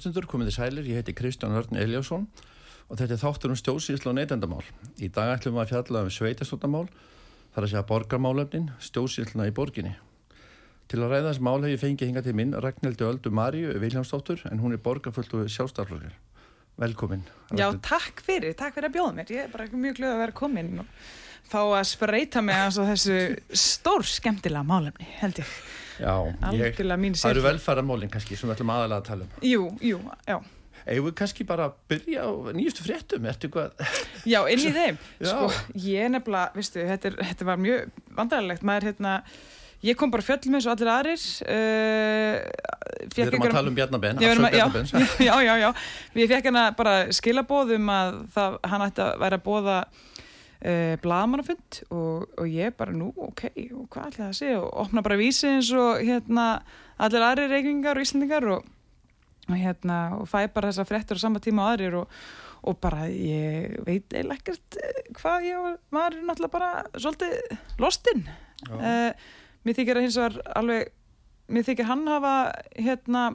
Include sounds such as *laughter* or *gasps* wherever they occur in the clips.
Hlustundur, komið þið sælir, ég heiti Kristján Hörn Eliasson og þetta er þáttur um stjóðsýsla og neytendamál. Í dag ætlum við að fjalla um sveitastóttamál, þar að segja borgarmálöfnin, stjóðsýsluna í borginni. Til að ræða þess mál hef ég fengið hinga til minn Ragnhildi Öldu Maríu Viljámsdóttur en hún er borgarfulltu sjálfstaflökar. Velkomin. Já, takk fyrir, takk fyrir að bjóða mér. Ég er bara mjög glöð að vera komin og fá að spreita mig að þessu stór skemmtilega málefni, held ég. Já, ég, það eru velfæramólinn kannski sem við ætlum aðalega að tala um. Jú, jú, já. Eða við kannski bara byrja á nýjustu fréttum, ertu hvað? Já, inn í þeim. *laughs* Sko, ég nefnilega, vistu, þetta, er, þetta var mjög vandrarlegt. Maður, hérna, ég kom bara fjöldum eins og allir aðrir. Uh, við erum að tala um Bjarnabenn, afsök *laughs* Bjarnabenn. Já, já, já. Við fekk hérna bara skilabóðum að það, hann ætti að vera að bóða Uh, blagamannafund og, og ég bara nú, ok, og hvað ætlaði að segja og opna bara vísi eins og hérna allir aðri reikningar og íslendingar og, og hérna og fæ bara þessa frettur á sama tíma á aðrir og, og bara ég veit eiginlega ekkert eh, hvað ég var náttúrulega bara svolítið lostinn. Uh, mér þykir að hins vegar alveg mér þykir hann hafa hérna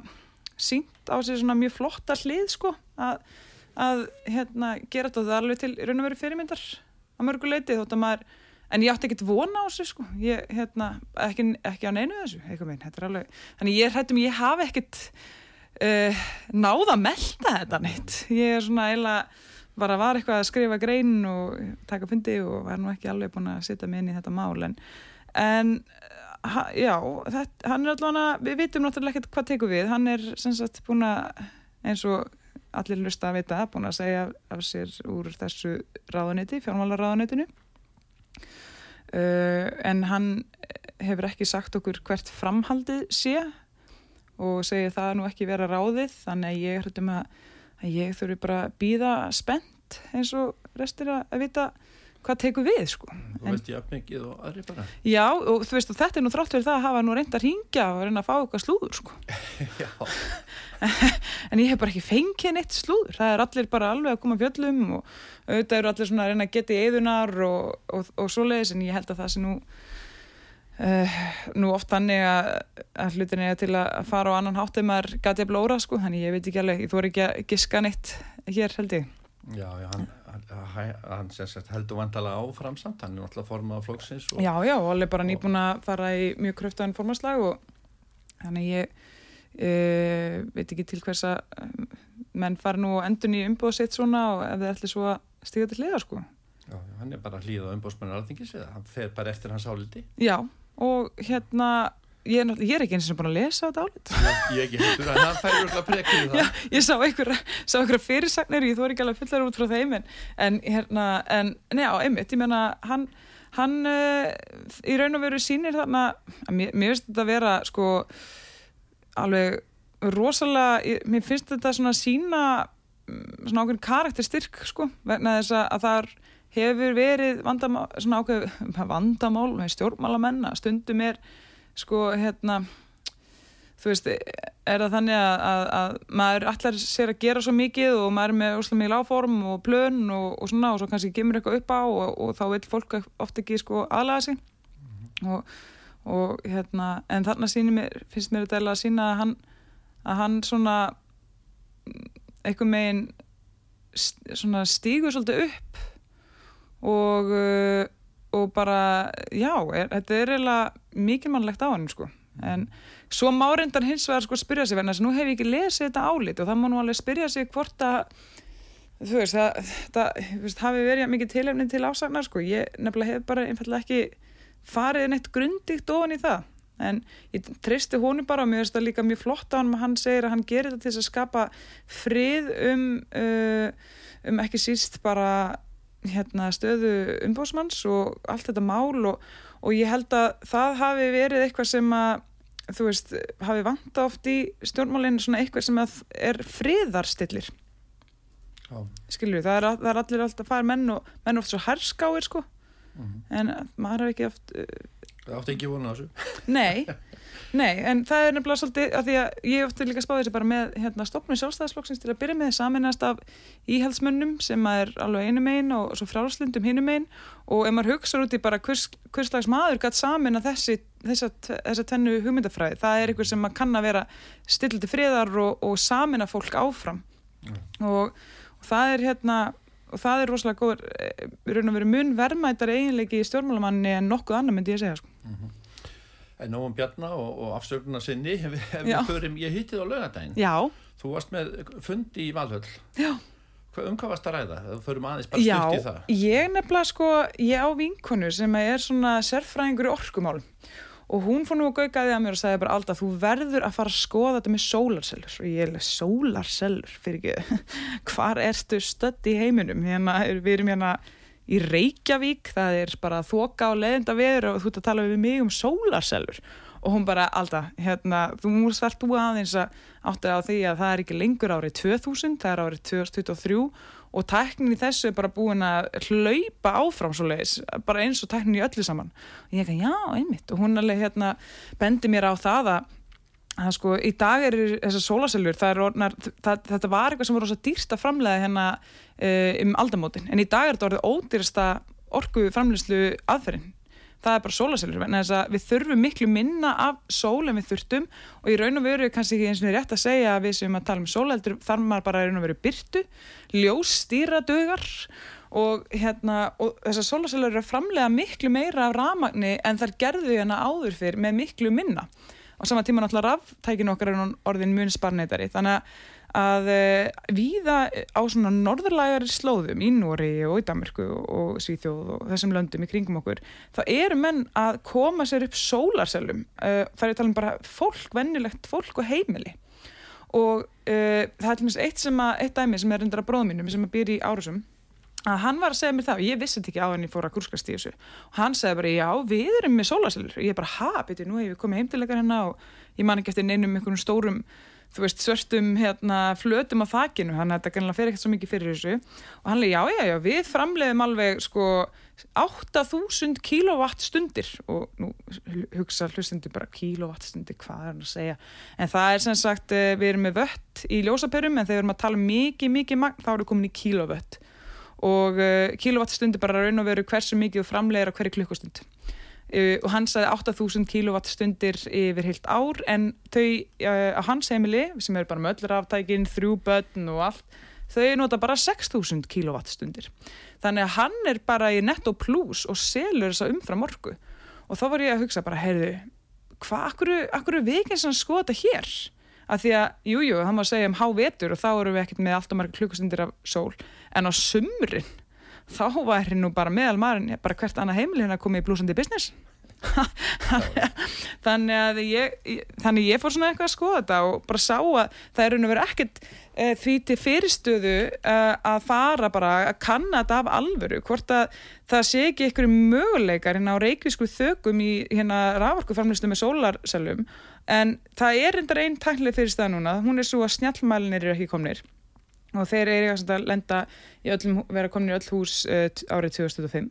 sínt á sig svona mjög flotta hlið sko að, að hérna gera þetta. Alveg til raun og veru fyrirmyndar að mörguleiti þótt að maður en ég átti ekkert vona á þessu sko. Ég, hérna, ekki, ekki á neinu þessu minn, alveg, þannig ég hættum ég hafi ekkert uh, náða að melda þetta neitt. Ég er svona eiginlega bara var eitthvað að skrifa grein og taka fundi og var nú ekki alveg búin að setja mig inn í þetta mál en, en ha, já, þetta, hann er allavega við vitum náttúrulega ekkert hvað tekum við. Hann er sem sagt búin að eins og allir lusta að vita, búin að segja af sér úr þessu ráðanetti, fjármálaráðanettinu uh, en hann hefur ekki sagt okkur hvert framhaldið sé og segir það nú ekki vera ráðið þannig að ég hlutum að, að ég þurfi bara að býða spennt eins og restir að vita hvað tekur við sko? Þú veist ég að mikið og aðri bara. Já og þú veist og þetta er nú þrátt fyrir það að hafa nú reynd að ringja og reyna að fá okkar slúður sko. *laughs* *laughs* En ég hef bara ekki fengið neitt slúður. Það er allir bara alveg að koma fjöllum og auðvitað eru allir svona að reyna að geta í eðunar og, og, og svoleiðis en ég held að það sé nú uh, nú oft þannig að, að hlutin er til að fara á annan hátt ef maður gæti að blóra sko. Þannig ég veit ekki alveg, þú ekki að giska neitt hér held ég Já, já, hann hann sagt, heldur vantalega áframsamt hann er náttúrulega formað á flóksins og... Já, já, og alveg bara nýbúin að fara í mjög kröftaðan formaslag og þannig ég uh, veit ekki til hvers að uh, menn fara nú endun í umbóðsett svona og ef það er allir svo að stiga til hliða sko. Já, hann er bara hlýðað umbóðsmennar alþingis eða hann fer bara eftir hans áliti. Já, og hérna Ég er, ég er ekki eins og búin að lesa þetta álit. Ég ekki heldur að það færur alltaf prekið það. Já, Ég sá einhverja fyrirsagnir ég er ekki alveg fullar út frá þeim en, en hérna, en neða, einmitt ég menna, hann, hann uh, í raun og veru sínir þarna mér, mér finnst þetta að vera sko alveg rosalega, mér finnst þetta svona sína mm, svona ákveðin karakterstyrk sko, vegna þess að það hefur verið vandamál, svona ákveð *laughs* vandamál með stjórnmálamenn stundum er sko hérna þú veist, er það þannig að, að, að maður allar sér að gera svo mikið og maður er með ósláð mikið láform og plön og, og svona og svo kannski gemur eitthvað upp á og, og þá vil fólk ofta ekki sko aðlaga sig mm -hmm. og, og hérna en þarna mér, finnst mér þetta að sína að hann, að hann svona eitthvað megin svona stígur svolítið upp og og bara, já, er, þetta er eiginlega mikið mannlegt á hann sko. En svo má reyndan hins vegar sko spyrja sig, verðan þess að nú hef ég ekki lesið þetta álit og það má nú alveg spyrja sig hvort að þú veist, það, það veist, hafi verið mikið tilefni til ásagnar sko, ég nefnilega hef bara einfallega ekki farið neitt grundigt ofan í það. En ég tristi honu bara og mér finnst það líka mjög flott á hann að hann segir að hann gerir þetta til að skapa frið um uh, um ekki síst bara hérna, stöðu umbósmanns og allt þetta mál og, og ég held að það hafi verið eitthvað sem að þú veist, hafi vanta oft í stjórnmálinn svona eitthvað sem er friðarstillir. Skilju, það er, það er allir alltaf fær menn og menn oft svo herskáir sko. Mm -hmm. en maður har ekki oft uh, Það átti ekki vona þessu Nei, nei, en það er nefnilega svolítið að því að ég ofti líka spáði þessi bara með hérna, stopnum sjálfstæðisflokksins til að byrja með saminast af íhaldsmönnum sem er alveg einu megin og svo frálslundum hinu megin og ef maður hugsa út í bara hvers, hvers slags maður gætt samin að þessi þessa, þessa tennu hugmyndafræði, það er eitthvað sem maður kann að vera stillti friðar og, og samina fólk áfram mm. og það er hérna og það er rosalega góður eh, raun og veru mun verðmættar eiginleiki í stjórnmálamanni en nokkuð annar myndi ég segja sko. Mm -hmm. En nógum Bjarnar og, og afsöknuna sinni ef *laughs* við förum, ég hitti það á lögadaginn Já. Þú varst með fundi í Valhöll. Já. Um hvað varst að ræða? Það förum aðeins bara styrkt í það. Já, ég nefnilega sko ég á vinkonu sem er svona sérfræðingur í orkumálum. Og hún fór nú að gaukaði að mér og sagði bara alltaf þú verður að fara að skoða þetta með sólarsellur. Og ég er sólarsellur? Fyrir ekki, *laughs* hvar erstu stödd í heiminum, hérna við erum hérna í Reykjavík það er bara þoka og leðinda veður og þú ert að tala við mig um sólarsellur og hún bara alltaf, hérna þú múr svart úr aðeins að átti á því að það er ekki lengur árið 2000, það er árið 2023 og tæknin í þessu er bara búin að hlaupa áfram svo leiðis, bara eins og tæknin í öllu saman. Og ég ekki, já, einmitt. Og hún alveg hérna bendi mér á það að að sko, í dag er þessar sólasellur, þetta var eitthvað sem var rosa dýrst að framlega hérna uh, um aldamótin, en í dag er þetta orðið ódýrsta orgu framlegslu aðferðin. Það er bara sólasellur við þurfum miklu minna af sól en við þurftum. Og í raun og veru kannski ekki eins og rétt að segja að við sem að tala um sólaldur þar maður bara í raun og veru byrtu ljósstýra dögar og, hérna, og þessar sólasellur eru að framlega miklu meira af ramagni en þar gerðu hérna áður fyrr með miklu minna og saman tíma náttúrulega ráftækinu okkar er orðin mun sparnætari þannig að uh, víða á svona norðurlægari slóðum í Nóri og í Danmarku og Svíþjóð og þessum löndum í kringum okkur þá eru menn að koma sér upp sólarsellum uh, það er að tala um bara fólk, vennilegt fólk og heimili. Og uh, það er til dæmis eitt, eitt dæmi sem er reyndar að bróðum mínum sem að býr í Árusum að hann var að segja mér það og ég vissi þetta ekki á henni fór að kurskast í þessu. Og hann segði bara já við erum með sólarsellur og ég bara ha, beti, nú hefur við komið heimtilegar hérna og ég man ekki eftir neinum einhvern stórum þú veist, svörstum hérna, flötum á þakinu, hann þetta kannilega fer ekkert svo mikið fyrir þessu. Og hann leiði, já, já, já, við framleiðum alveg sko 8000 kilowatt stundir. Og nú hugsa hlustundir bara kilowatt stundir, hvað er hann að segja? En það er sem sagt, eh, við erum með vött í ljósaperum, en þegar við erum að tala um mikið, mikið magn, þá við komin í kilowött og eh, kilowatt stundir bara raun og veru hversu mikið framleiðir á hverju klukkustund. Uh, og hann sagði 8000 kW stundir yfir heilt ár en þau uh, á hans heimili sem eru bara með öll ráftækin, þrjú börn og allt þau nota bara 6000 kW stundir þannig að hann er bara í netto plus og selur þessa umfram orku. Og þá var ég að hugsa bara heyrðu, hvað, akkur, akkur sem skoða þetta hér að því að, jújú, jú, það má segja um hávetur og þá eru við ekkert með allt og marga klukkustundir af sól. En á sumrin þá væri nú bara meðal maður bara hvert annað heimili hérna komið í blúsandi business. *laughs* Þannig að ég þannig ég fór svona eitthvað að skoða þetta og bara sá að það er verið ekkert e, því til fyrirstöðu e, að fara bara að kanna þetta af alvöru. Hvort að það sé ekki einhverju möguleikar hérna á reykvísku þögum í hérna raforkuframlislu með sólarselum en það er reyndar einn tæknileg fyrirstöða núna, hún er svo að snjallmælinir eru ekki komnir. Og þeir eru að lenda í öllum, vera komin í öll hús uh, árið 2005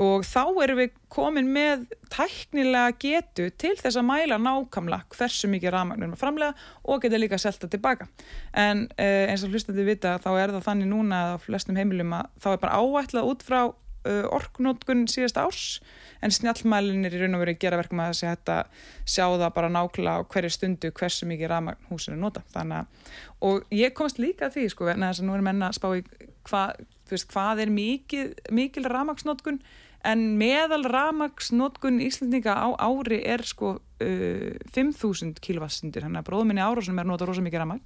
og þá erum við komin með tæknilega getu til þess að mæla nákamlega hversu mikið rafmagn við erum að framlega og geta líka selta tilbaka. En uh, eins og hlustandi vita þá er það þannig núna að á flestum heimilum að þá er bara áætlað út frá orknótkun síðast árs en snjallmælinir í raun og veru gera verkum að þessi hætta sjá það bara nákvæmlega á hverju stundu hversu mikið rafmagn húsinu nota. Að, og ég komast líka að því sko, en þess að nú erum enna að spá í hva, veist, hvað er mikið, mikil rafmagsnótkun en meðal ramagsnótkun Íslandinga á ári er sko uh, 5.000 kilowattstundir þannig að bróðminni ára sem er nota rosa mikið ramag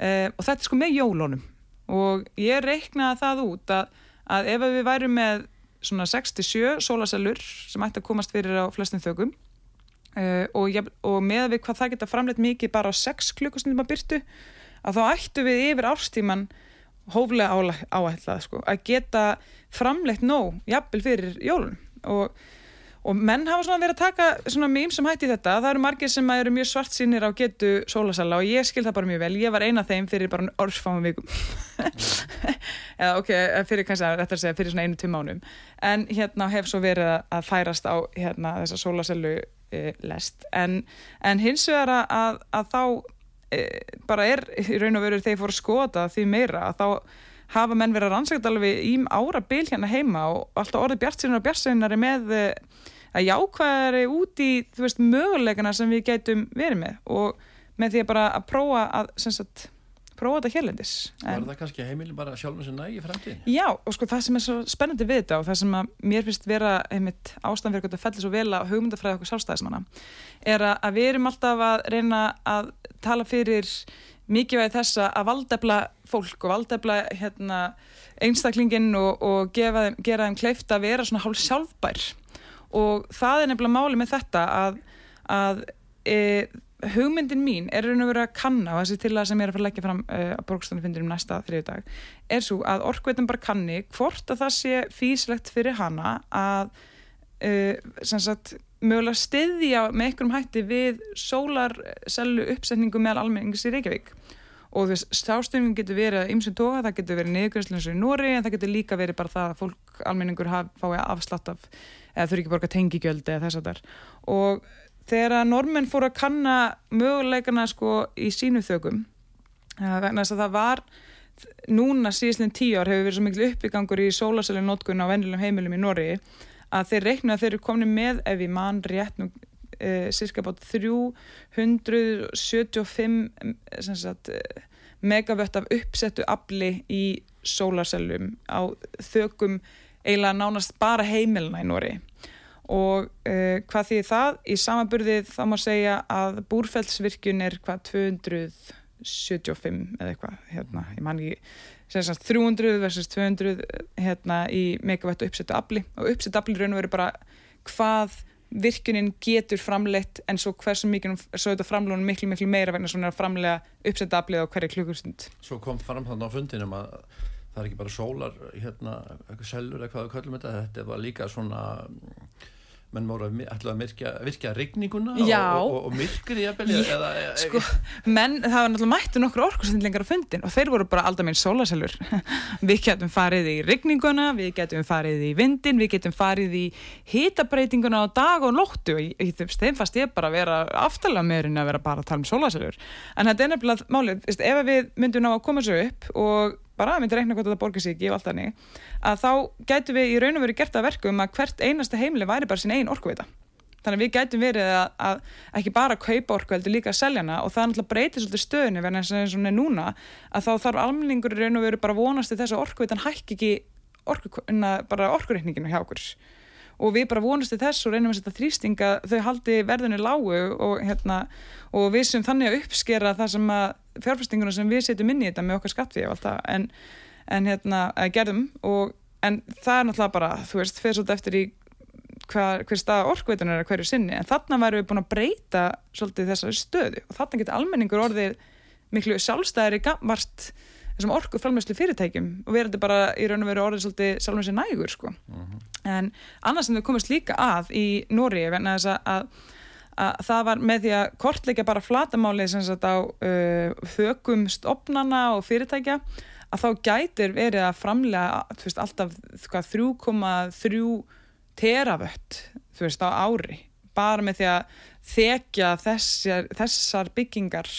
uh, og þetta er sko með jólunum. Og ég reiknaði það út að, að ef við værum með svona 67 sólasellur sem ætti að komast fyrir á flestum þögum uh, og, ég, og með við hvað það geta framleitt mikið bara á 6 klukkustundum að byrtu að þá ættu við yfir árstíman hóflega áætlað sko, að geta framleitt nóg jafnvel fyrir jólun og, og menn hafa svona verið að taka svona mým sem hætti þetta, það eru margir sem eru mjög svart sínir á getu sólasala og ég skil það bara mjög vel, ég var eina þeim fyrir bara orðsfáum vikum. *laughs* Eða ok, fyrir kannski að segja fyrir svona einu tveim mánum en hérna hef svo verið að færast á hérna þessa sólaselu e, lest. En, en hins vegar að, að þá e, bara er í raun og veru þegar fór að skota því meira að þá hafa menn verið að rannsækta alveg í ára bil hérna heima og alltaf orðið bjartsinnar og bjartsinnar með e, að jákvæðari út í veist möguleikana sem við gætum verið með og með því að bara að prófa að sagt, prófa þetta hérlendis Var það kannski heimilin bara sjálfum sem nægi fremdíðin? Já, og sko það sem er svo spennandi við þetta og það sem að mér finnst vera einmitt ástæðan fyrir að fellir svo vel að hugmyndafræða okkur sjálfstæðismanna er að við erum alltaf að reyna að tala fyrir mikilvægi þessa að valdefla fólk og valdefla hérna, einstaklingin og, og gefa, gera þeim kleift að vera svona hálf sjálfbær og það er nefnilega máli með þetta að, að e, hugmyndin mín er raun og verið að kanna og þessi til að sem ég er að fara að leggja fram uh, að borgstofnum um næsta þriðu dag er svo að orkveitum bara kanni hvort að það sé físlegt fyrir hana að uh, sagt, mögulega stiðja með einhverjum hætti við sólarsellu uppsetningu meðal almennings í Reykjavík. Og þess stástefningum getur verið ymsum toga, það getur verið niðurgræslu eins og í Nóri en það getur líka verið bara það að fólk almenningur fái afslátt af eða þurfi ekki borga tengigjöld eða þess að þar og þegar að normenn fór að kanna möguleikana sko í sínu þögum vegna þess að það var núna síðan tíu ár hefur verið svo miklu uppbyggangur í sólasælun nótkunn á vennilegum heimilum í Nóri að þeir reikna að þeir eru komni með ef við mann rétt nú e, cirka bát 375 sagt, megavött af uppsettu afli í sólasælum á þögum eiginlega nánast bara heimilina í Nóri og uh, hvað því það? Í samanburðið þá má segja að búrfellsvirkjun er hvað 275 eða eitthvað hérna, ég man ekki 300 versus 200 hérna í megavættu uppsettu afli. Og uppsettu afli raun og veru bara hvað virkunin getur framleitt en svo hversu mikið svo þetta framlunum miklu miklu meira vegna svona framlega uppsettu aflið á hverju klukkustund. Svo kom fram þannig á fundinum að það er ekki bara sólar hérna, selur eða hvað við kallum þetta þetta var líka svona menn voru að virkja, virkja regninguna og, og, og myrkri eða, sko, menn, það var náttúrulega mættu nokkur orkursendlingar á fundin og þeir voru bara alltaf minn sólaselur *laughs* við getum farið í regninguna við getum farið í vindin, við getum farið í hitabreitinguna á dag og nóttu. Og þeim fast ég bara að vera aftalega meirinn að vera bara að tala um sólaselur en þetta er nefnilega málið, ef við myndum ná að koma svo upp og bara myndi reikna hvort þetta borgar sig ekki og allt þannig að þá gætu við í raun og veru gert að verku um að hvert einasta heimli væri bara sín einn orkuveita. Þannig að við gætum verið að, að ekki bara kaupa orku heldur líka að selja hana og það er náttúrulega breytið svolítið stöðinu verðan eins og núna að þá þarf almenningur raun og veru bara vonast til þess að orkuveitan hækki ekki orku, bara orkureikninginu hjá okkur og við bara vonast til þess og reynum að setja þrýsting að þau haldi verðinu lágu og, hérna, og við sem þannig að uppskera það sem að fjárfæstinguna sem við setjum inn í þetta með okkar skattfíð en, en hérna, gerðum. Og, en það er náttúrulega bara þú veist, fyrir svolítið eftir í hver, hver stað orkveitunar er hverju sinni. En þarna væru við búin að breyta svolítið þessari stöðu. Og þarna getur almenningur orðið miklu sjálfstæðri vart þessum orku framlegslu fyrirtækjum og verður bara í raun og veru orðið svolítið sjálfum sér nægur sko. Uh mhm. -huh. en annars sem við komumst líka að í Nóri venna þess að, að það var með því að kortleika bara flatamáli sem sagt á uh, þökum stopnana og fyrirtækja að þá gætir verið að framlega veist, alltaf 3,3 teravött þú veist á ári bara með því að þekja þessar, þessar byggingar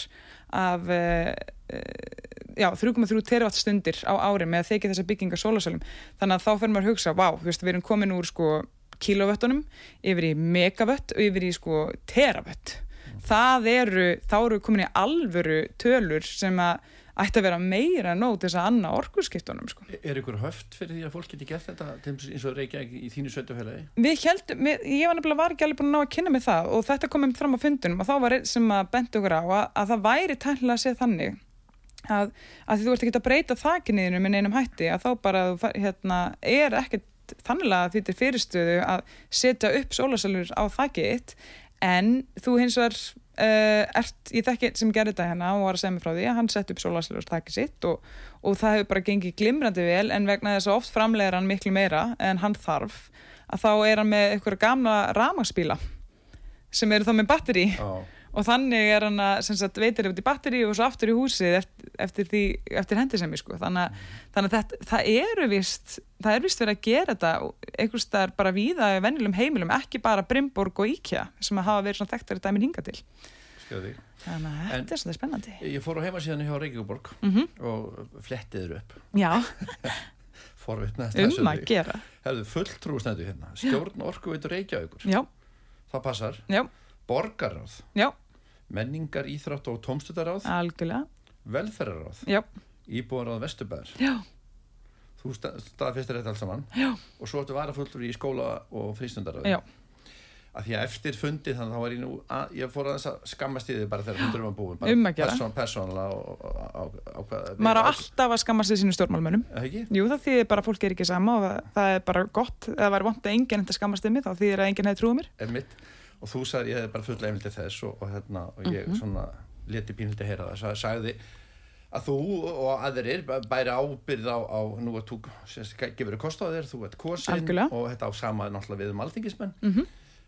af uh, 3,3 terawatt stundir á ári með að þekja þessa bygginga sólasölum þannig að þá fyrir maður að hugsa, vá, við erum komin úr sko kilovöttunum yfir í megavött og yfir í sko teravött mm. það eru, þá eru komin í alvöru tölur sem að ætti að vera meira nóg til þess að anna orkuskiptunum sko. Er ykkur höft fyrir því að fólk geti gert þetta eins og Reykjavík í þínu sveitufélagi? Við heldum, ég var nefnilega var ekki alveg búin að ná að kynna mig það og þetta kom um fram á fundunum og þá var einn sem að benda okkur á að, að það væri tæknilega að segja þannig að, að þú ert ekki að breyta þakinniðinu með neinum hætti að þá bara hérna, er ekkert þannig að því til fyrirstöðu að setja upp sólasælur á þakið þitt en þú hins vegar uh, ert, ég þekki sem gerði þetta hérna og var að segja mig frá því að hann sett upp sólasælur á þakið sitt og, og það hefur bara gengið glimrandi vel en vegna þess að oft framlegir hann miklu meira en hann þarf að þá er hann með eitthvað gamla ramagsbíla sem eru þá með batteri Já. Og þannig er hann að sagt, veitir út í batteri og svo aftur í húsið eftir, eftir, því, eftir hendisemi sko. þannig, að- þannig að þetta, það eru vist það er vist verið að gera þetta einhvers staðar bara víða í venjulegum heimilum ekki bara Brimborg og Íkja sem að hafa verið svona þekktari dæmin hinga til. Skjóði. þannig að þetta er svolítið spennandi. Ég fór á heimasíðan hjá Reykjavík mm og flettiður upp. Já, *laughs* forvitnaðist um þessu að gera. Hefðu fulltrústendu hérna. Stjórn orkuveitur Reykjavíkur. Já, Það passar. Já, Borgarráð. Já, Menningar, íþrátt og tómstutaráð algjörlega. Velferðaráð Já, Íbúaráð Vesturbæðar já, Þú sta- staðfestir þetta alls saman. Já, og svo ertu varafullur í skóla og frístundaráð að því að eftir fundið þannig að þá var ég nú að, ég fór að þess að skammast í þið bara þegar fundurum var búin bara Um að gera. persón, persónlega og, og, og, maður á alltaf að skammast því sínu stjórnmálmönnum. Ekki? Jú, það þýðir bara að fólk er ekki sama og það, það er bara gott, það væri vant að enginn þetta skammast um mig, þá þýðir að enginn hefði trúið mér. Og þú sagði ég hefði bara fulla einmitt til þess og, og, hérna, og ég Mhm. svona leti pínulegt að heyra það. Sa- sagði að þú og aðrir bæ- bæri ábyrð á, á nú að þú gefur þér kost á þér, þú ert kosin og þetta á sama náttúrulega við um alþingismenn Mm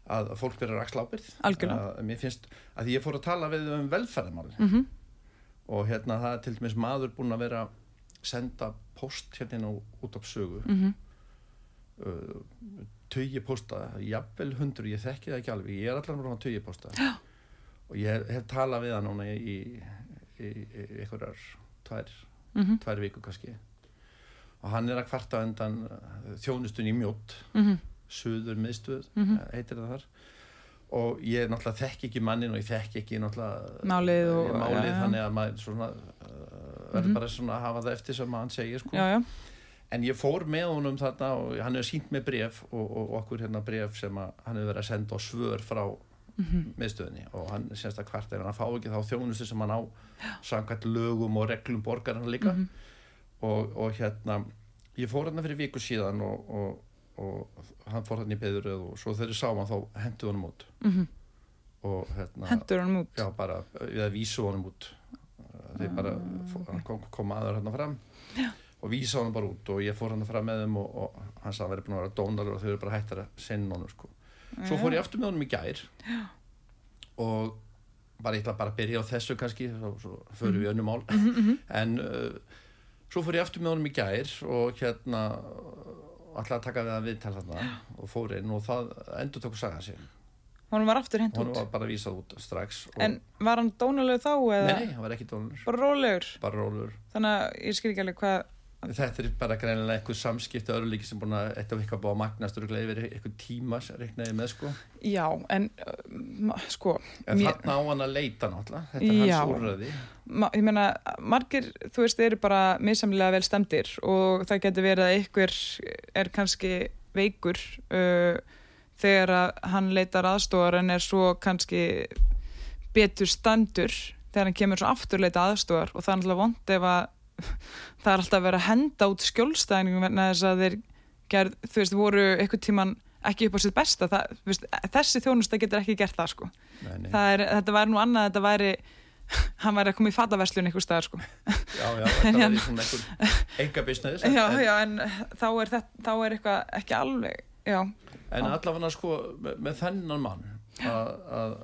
að fólk verður að axla ábyrð að, mér finnst að ég fór að tala við um velferðamál -hmm. og hérna það er til dæmis maður búinn að vera senda post hérna á út af sögu Mm uh, tugi posta, jafnvel hundur ég þekki það ekki alveg, ég er allan frá tugi posta Já. og ég hef, hef talað við hann núna í, í, í, einhverjar tvær, Mhm. tvær viku kannski og hann er að kvarta undan uh, þjónustun í mjótt Mhm. suður miðstöð, Mhm. eh, heitir það þar og ég náttúrulega þekki ekki mannin og ég þekki ekki náttúrulega Málið og- eh, málið já, já. þannig að maður svona uh, verður Mhm. bara svona að hafa það eftir sem hann segir sko. Já, já, en ég fór með honum þarna og hann hefur sínt með bref og, og, og okkur hérna bref sem að hann hefur verið að senda á svör frá Mhm. miðstöðinni og hann semst að kvart ef hann fá ekki þá þjónustu sem hann á samkvæmt lögum og reglum borgarna líka Mhm. og, og hérna ég fór hérna fyrir viku síðan og, og, og hann fór hérna í beðuröð og svo þegar ég sá hann þá hendur hann út Mhm. og hérna hendur hann út. já bara við að vísu honum út þeir bara fó- hann kom, kom aður hérna fram já. Og vísa honum bara út og ég fór hann fram með þeim og, og hann sagði að hann verið búin að vera dónar og þau eru bara hættar að sinna honum sko. svo fór ég aftur með honum í gær og bara ég ætla bara að byrja á þessu kannski svo, svo förum við önnum mál. Mhm, en uh, svo fór ég aftur með honum í gær og hérna ætlaði að taka við að viðtal þarna og fór inn og það endur tóku saga sér Hún var aftur hún út. var bara vísað út strax En var hann dónalegu þá eða? Nei, hann var ekki dónur bara rólegur? bara rólur Þannig að ég skil ekki alveg hvað, þetta er bara greinilega eitthvað samskipti örlíki sem búin að eitt af eitthvað búið að magnast og eitthvað tíma sem reiknaði með sko. Já, en uh, sko, en Mér- þarna á hann að leita náttúrulega. Þetta er Já. hans úrræði. Ma, ég meina, margir, þú veist, eru bara misamlega vel stemdir og það getur verið að ykkur er kannski veikur uh, þegar að hann leitar aðstofar en er svo kannski betur standur þegar hann kemur svo aftur leita aðstofar og það er náttúrulega vond ef að það er alltaf verið að henda út skjólstæðningum vegna þess að þeir gerð, þú veist, voru eitthvað tíman ekki upp á sitt besta það, veist, þessi þjónusta getur ekki gert það sko. nei, nei. það er, þetta væri nú annað þetta væri, hann væri að koma í fataverslun einhver staðar sko. já, já, þetta var í svona einhver enga business en, já, en, já, en þá er, þetta, þá er eitthvað ekki alveg já, en allavega sko með, með þennan mann að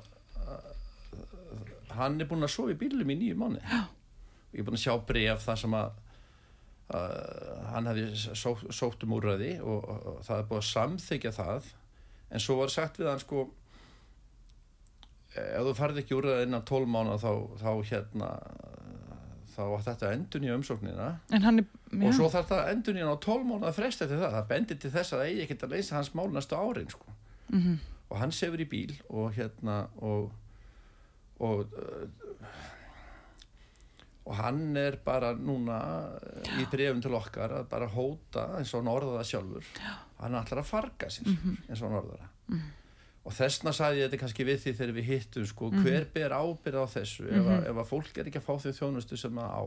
hann er búin að sofa í bílum í nýju mánu ég er búin að sjá bref þar sem að Uh, hann hefði só, sótt um úrræði og, og, og það er búið að samþykja það. En svo var sagt við hann sko ef þú farið ekki úrræði innan 12 mánu þá, þá hérna þá átt þetta endun í umsóknina. Er og svo þarf það endun í hann á 12 mánu að fresta til það, það bendir til þess að það eigi ekkert að leysa hans mál næstu árin sko. mhm, og hann sefur í bíl og hérna og og og hann er bara núna eh, í brefum til okkar að bara hóta eins og hann orðaða sjálfur Já. hann alltaf að farga sér mm -hmm. eins og hann orðaða mm -hmm. og þessna sagði ég þetta kannski við því þegar við hittum sko, mm -hmm. hver ber ábyrð á þessu ef að, ef að fólk er ekki að fá þau þjónustu sem það á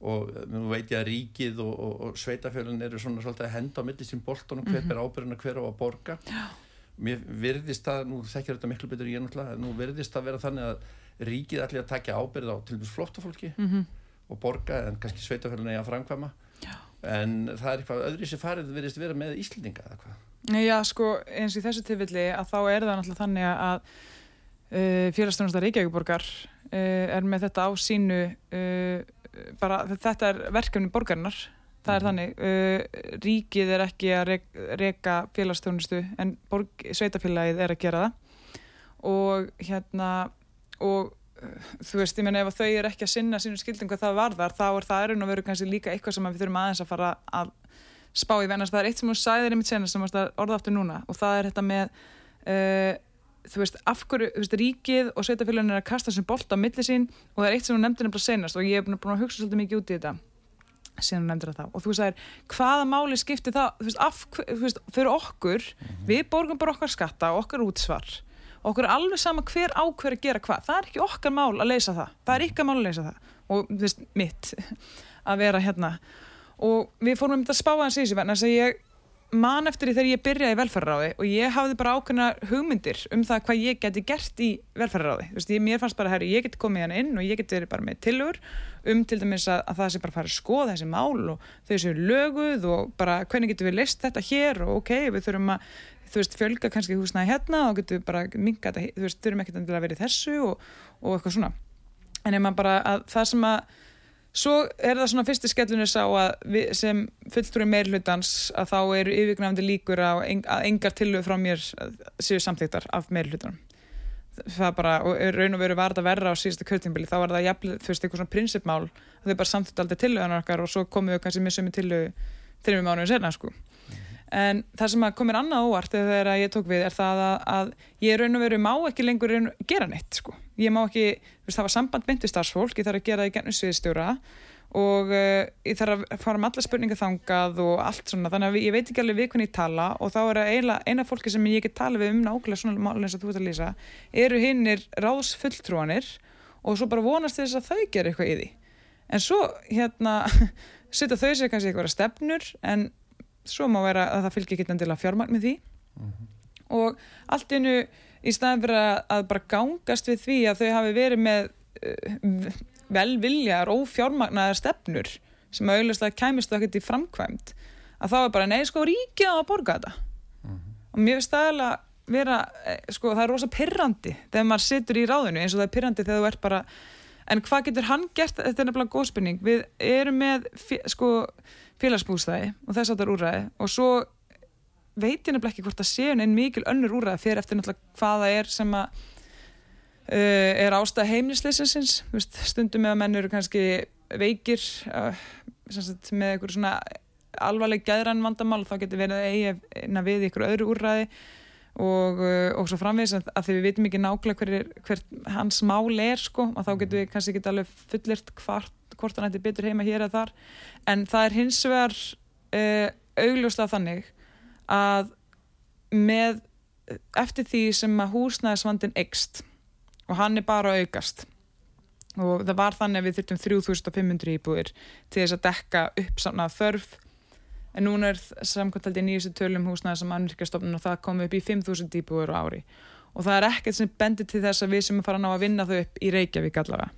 og eh, nú veit ég að ríkið og, og, og sveitafjölun eru svona svolítið að henda á millistum boltunum hver ber ábyrðuna hver á að borga Já. Mér virðist að, nú þekkir þetta miklu betur ég náttúrulega, nú virðist að vera þannig að ríkið allir að takja ábyrð á til dæmis flottafólki mm -hmm. og borga en kannski sveitafélagin að framkvæma Já. en það er eitthvað öðru sem farið verist vera með Íslandinga eða hvað Já sko eins í þessu tilvilli að þá er það náttúrulega þannig að uh, félagsstofnasta Reykjavíkborgar uh, er með þetta á sínu uh, bara þetta er verkefni borgarinnar það er þannig, uh, ríkið er ekki að reyka félagsstofnustu en borg, sveitafélagið er að gera það. Og hérna og uh, þú veist, ég menna ef þau eru ekki að sinna sínum skildum hvað það varðar, þá er það erun og veru kannski líka eitthvað sem við þurfum aðeins að fara að spá í. Vennast, það er eitt sem þú sæðir í mitt senast sem orða áttur núna og það er þetta með uh, þú veist, afhverju, þú veist, ríkið og sveitafélagin er að kasta sem bolt á milli sín og það er eitt sem þú nefndir nefnilega senast og ég hef búin að hugsa svolítið mikið út í þetta síðan þú nefndir það og þú sagir, hvaða máli skiptir það, veist, af, veist fyrir okkur, mm -hmm. við borgum bara okkar skatta og okkar útsvar. Okkur er alveg sama hver ákveður að gera hvað. Það er ekki okkar mál að leysa það. Það er ykkar mál að leysa það. Og þú veist, mitt *laughs* að vera hérna. Og við fórum um þetta að spá aðeins í þessu verðin að ég man eftir því þegar ég byrjaði í velferðaráði og ég hafði bara ákveðna hugmyndir um það hvað ég geti gert í velferðaráði þú veist, ég, mér fannst bara, herri, ég geti komið hérna inn og ég geti verið bara með tilur um til dæmis að, að það sé bara að fara að skoða þessi mál og þau séu löguð og bara hvernig getur við list þetta hér og ok, við þurfum að þú veist, fjölga kannski húsnaði hérna og getur bara minga þetta, þú veist, þurfum ekkert að vera þessu og, og eitthvað svona. En ef maður bara, að það sem að svo er það svona fyrsti skellunir sá að við, sem fulltrúi meirhlutans að þá eru yfirgnafandi líkur að, að engar tilög frá mér séu samþýttar af meirhlutanum það bara, og raun og veru var þetta verra á síðasta kjörtímbili, þá var það jafnlega, þú veist, eitthvað svona prinsipmál, þau bara samþýtt aldrei tilögunar okkar og svo komum við kannski með sömu tilögu þrjum mánuðin senna, sko en það sem komir annað óvart þegar ég tók við er það að, að ég raun og veru má ekki lengur gera neitt sko. ég má ekki, veist, það var samband myndi starfsfólk, ég þarf að gera það í gennum sviðstjóra og uh, ég þarf að fara með alla spurninga þangað og allt svona þannig að ég veit ekki alveg við hvernig ég tala og þá er eina, eina fólki sem ég get tala við um nákvæmlega svona mál eins og þú ert að lýsa eru hinnir ráðsfulltrúanir og svo bara vonast þess að þau gera eitthvað í því en svo hérna *laughs* setja þau sér kannski eitthvað stefnur en svo má vera að það fylgir ekki endilega fjármagn með því mm -hmm. og allt innu í staðin fyrir að bara gangast við því að þau hafi verið með uh, velviljar og fjármagnaðar stefnur sem auðvitað kæmist það ekkert í framkvæmt að þá er bara nei sko ríkið á að borga þetta mm -hmm. og mér finnst það alveg vera, eh, sko það er rosa pirrandi þegar maður situr í ráðinu eins og það er pirrandi þegar þú ert bara en hvað getur hann gert, þetta er nefnilega góð spurning. Við erum með sko félagsbústæði og þess að það er úræði og svo veit ég nefnilega ekki hvort að séu einn mikil önnur úræði fyrir eftir náttúrulega hvaða er sem að uh, er ástæða heimlisleisinsins stundum með að menn eru kannski veikir uh, með einhverjum svona alvarleg gæðrann vandamál þá getur verið að eiga við ykkur öðru úræði og, uh, og svo framvegis að, að því við vitum ekki nákvæmlega hver, hver hans mál er sko og þá getur við kannski ekki alveg fullirt hvort hann ætti betur heima hér eða þar. En það er hins vegar uh, augljóslega þannig að með eftir því sem að húsnæðisvandin ekst og hann er bara aukast og það var þannig að við þurftum 3500 íbúir til þess að dekka uppsamnað þörf en núna er samkvæmt nýjustu tölum húsnæði sem annirkjastofnun og það kom upp í 5000 íbúir á ári. Og það er ekkert sem bendir til þess að við sem er farin á að vinna þau upp í Reykjavík allavega.